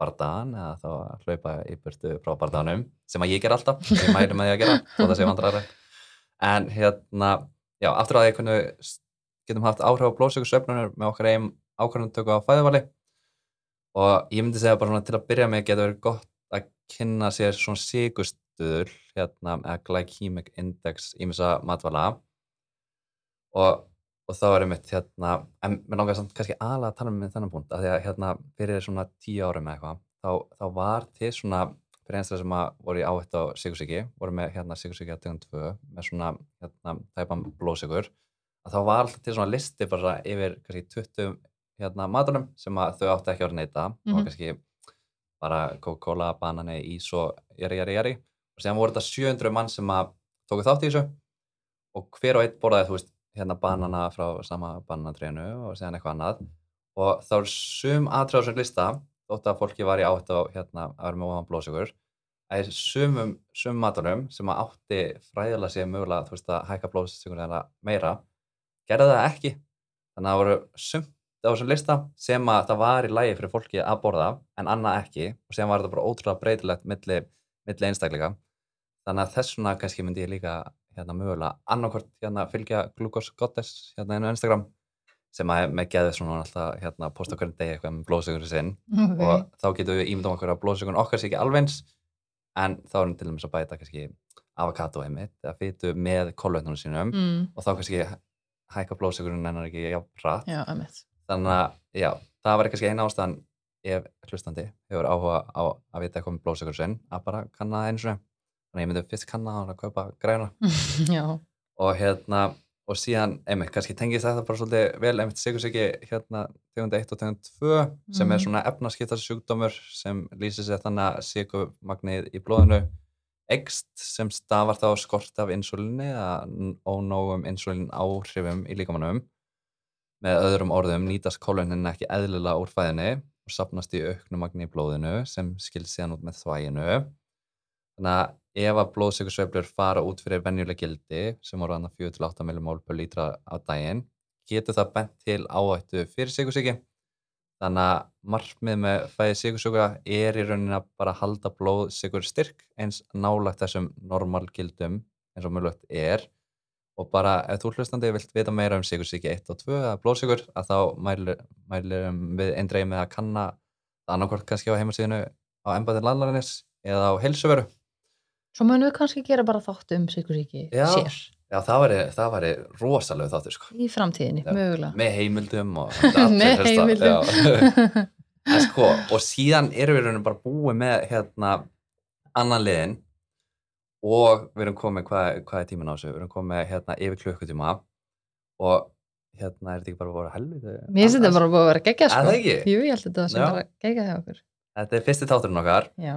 bardaðan eða þá að hlaupa í burtu frá bardaðanum sem að ég ger alltaf, ég mæli með því að gera þó það sé vandræðilegt. En hérna, já, aftur að því hvernig getum haft áhrif á blóðsíkursöfnunir með okkar eigin ákvarðantöku á fæðuvali og ég myndi segja bara til að byrja með getur verið gott að kynna sér svona síkustuður hérna, eða glycemic index ímessa matvala og, og þá er einmitt hérna, en mér langar samt kannski aðlega að tala um þennan punkt, af því að hérna fyrir svona tíu árum eða eitthvað, þá, þá var til svona, fyrir einstaklega sem að voru í áhætt á sigursíki, voru með hérna sigursíki að tegum tvö, með svona hérna tæpan blóðsigur, að þá var alltaf til svona listi bara yfir kannski 20 hérna matunum sem að þau áttu ekki að vera að neyta Mhm. og kannski bara Coca-Cola, banani, ís og jari, jari, jari og séðan voru þetta 700 mann sem að tóku þátt í þessu. Og hver og einn borðaði, þú veist, hérna banana frá sama bananatrénu og séðan eitthvað annað. Og þá er sum aðtrjáð sem lista, þótt að fólki var í átt á hérna að vera með ofan blóðsökur að í sumum, sumum matunum sem að átti fræðilega sér mögulega, þú veist, að hækka blóðsökur eða meira, gerði það ekki. Þannig að það voru sumt á þessum lista sem að það var í lægi fyrir fólki að borða en annað ekki. Og sem var þetta bara ótrúlega breytilegt milli, milli einstakleika þannig að þessuna kannski myndi ég líka hérna mögulega annarkvort hérna fylgja Glucose Goddess hérna á Instagram sem að með geðið svona alltaf hérna posta hverjum degi eitthvað með blóðsögur sinn. *laughs* Okay. og þá getum við ímyndum okkur að blóðsögun okkar sé ekki alveg eins en þá erum til dæmis að bæta kannski avokado einmitt eða fytu með kolvetnunum sínum. Mm, og þá kannski hækka blóðsökurinn en ekki hratt. Já, þannig að já, það var kannski eina ástæðan ef hlustandi hefur áhuga á að vita eitthvað um blóðsökur sinn að bara kanna einu svona þannig að ég myndi fyrst kanna það og kaupa græna. *laughs* Og hérna og síðan, einmitt, kannski tengist þetta bara svolítið vel, einmitt ekki hérna tegund 1 og tegund 2 sem er Mhm. svona efnaskiptar sjúkdómur sem lýsir sér þannig að sigurmagnið í blóðinu ekst sem stafar þá skort af insulinni eða ónógum insulin áhrifum í líkamannum með öðrum orðum nýtast kólunin ekki eðlilega úr fæðinni og sapnast í auknum magni í blóðinu sem skilst síðan út með þvæginu þannig að ef að blóðsökursveiflur fara út fyrir venjuleg gildi sem voru annað 4-8 millimól per lítra á daginn getur það bent til áhættu fyrir sigursíki þannig að markmið með fæði sigursjúkra er í rauninni að bara halda blóðsigur styrk eins nálagt þessum normal gildum eins og mjög er. Og bara ef þú hlustandi vilt vita meira um sigursíki 1 og 2 eða blóðsigur að þá mælir, mælir við eindreið með að kanna það annarkvort kannski á heimasíðinu á embæðin landlæðinis eða á heilsuveru svo munum við kannski gera bara þátt um sykursíki Já. sér. Já, það væri rosalega þáttur sko. Í framtíðinni, Já. mögulega. með heimildum og *laughs* með heimildum. *laughs* En sko, og síðan erum við bara búið með hérna annan liðin og við erum komið, hvað, hvað er tíminn á þessu? Við erum komið hérna yfir klukkutíma og hérna er þetta ekki bara voru helviti mér finnst þetta bara búið að vera geggja Er sko. það ekki? jú, ég held að þetta sem bara geggja hjá okkur. Þetta er fyrsti þátturinn okkar já,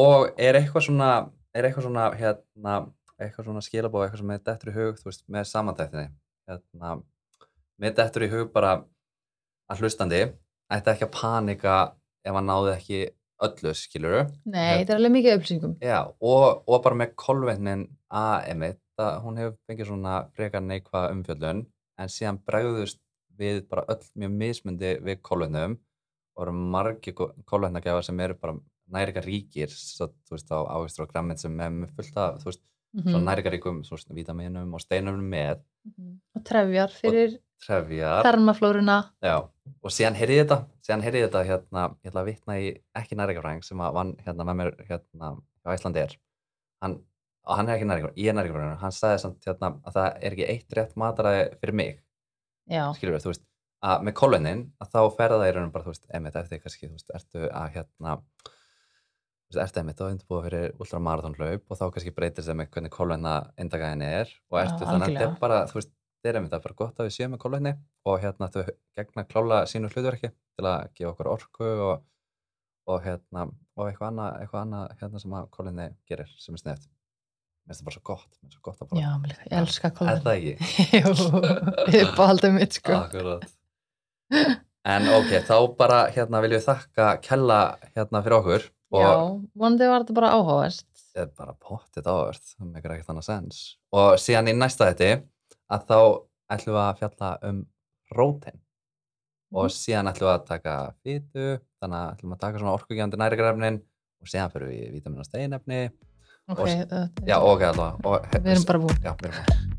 og er eitthvað svona er eitthvað svona hérna eitthvað svona skilabóð, eitthvað sem er dettur í hug þú veist, með samantæktinni hérna, með dettur í hug bara að hlustandi ætti ekki að panika ef hann náði ekki öllu, skiluru nei, þetta er alveg mikið upplýsingum. Já, og, og bara með kolvetnin A-emitt, hún hefur fengið svona frekar neikvað umfjöllun en síðan bregðust við bara öll mjög mismundi við kolvetnum. Og eru margir kolvetnagjafar sem eru bara næri eitthvað ríkir svo, þú veist, á ávistur og grammit sem er fullt af, veist, Mhm. svona næringaríkum, svo svona vítaminum og steinum með. Mhm. og trefjar fyrir Já, og síðan heyrði þetta, síðan heyrði þetta hérna, ég ætla að vitna í ekki næringafræðing sem að vann hérna með mér hérna á Íslandi er, hann, og hann er ekki næringafræðing, ég er næringafræðing, hann sagði samt hérna að það er ekki eitt rétt mataræði fyrir mig, skilur við, þú veist, að með kólunin, að þá ferða það í raunum bara, þú veist, einmitt eftir kannski, þú veist, ertu að hérna, þú veist, ertu einmitt að undirbúa fyrir ultramarathonlaup og þá kannski breytir það með hvernig kóluna indagaðin er og ertu þannig að þetta er bara, þú veist, þetta er einmitt að bara gott að við séum með kólunni og hérna þau gegna klála sínu hlutverki til að gefa okkur orku og, og hérna, og eitthvað annað, eitthvað annað hérna sem að kólunni gerir sem er sniðt. Mér finnst það bara svo gott, mér finnst það svo gott að bara, já, mér líka, ég elska er kólun það ekki? *laughs* jú, er mitt sko. En ok, þá bara hérna viljum við þakka Kella hérna fyrir okkur já, vonandi var þetta bara áhugavert þetta er bara pottið áverð, það meikir ekkert annað sens. Og síðan í næsta þetta að þá ætlum við að fjalla um rótein og Mhm. síðan ætlum við að taka fitu, þannig að ætlum við að taka svona orkugjandi nærigrefnin og síðan fyrir við í vítamin og steinefni ok, Og- Já, ok, allavega. Og, við erum bara búin Já, við erum bara.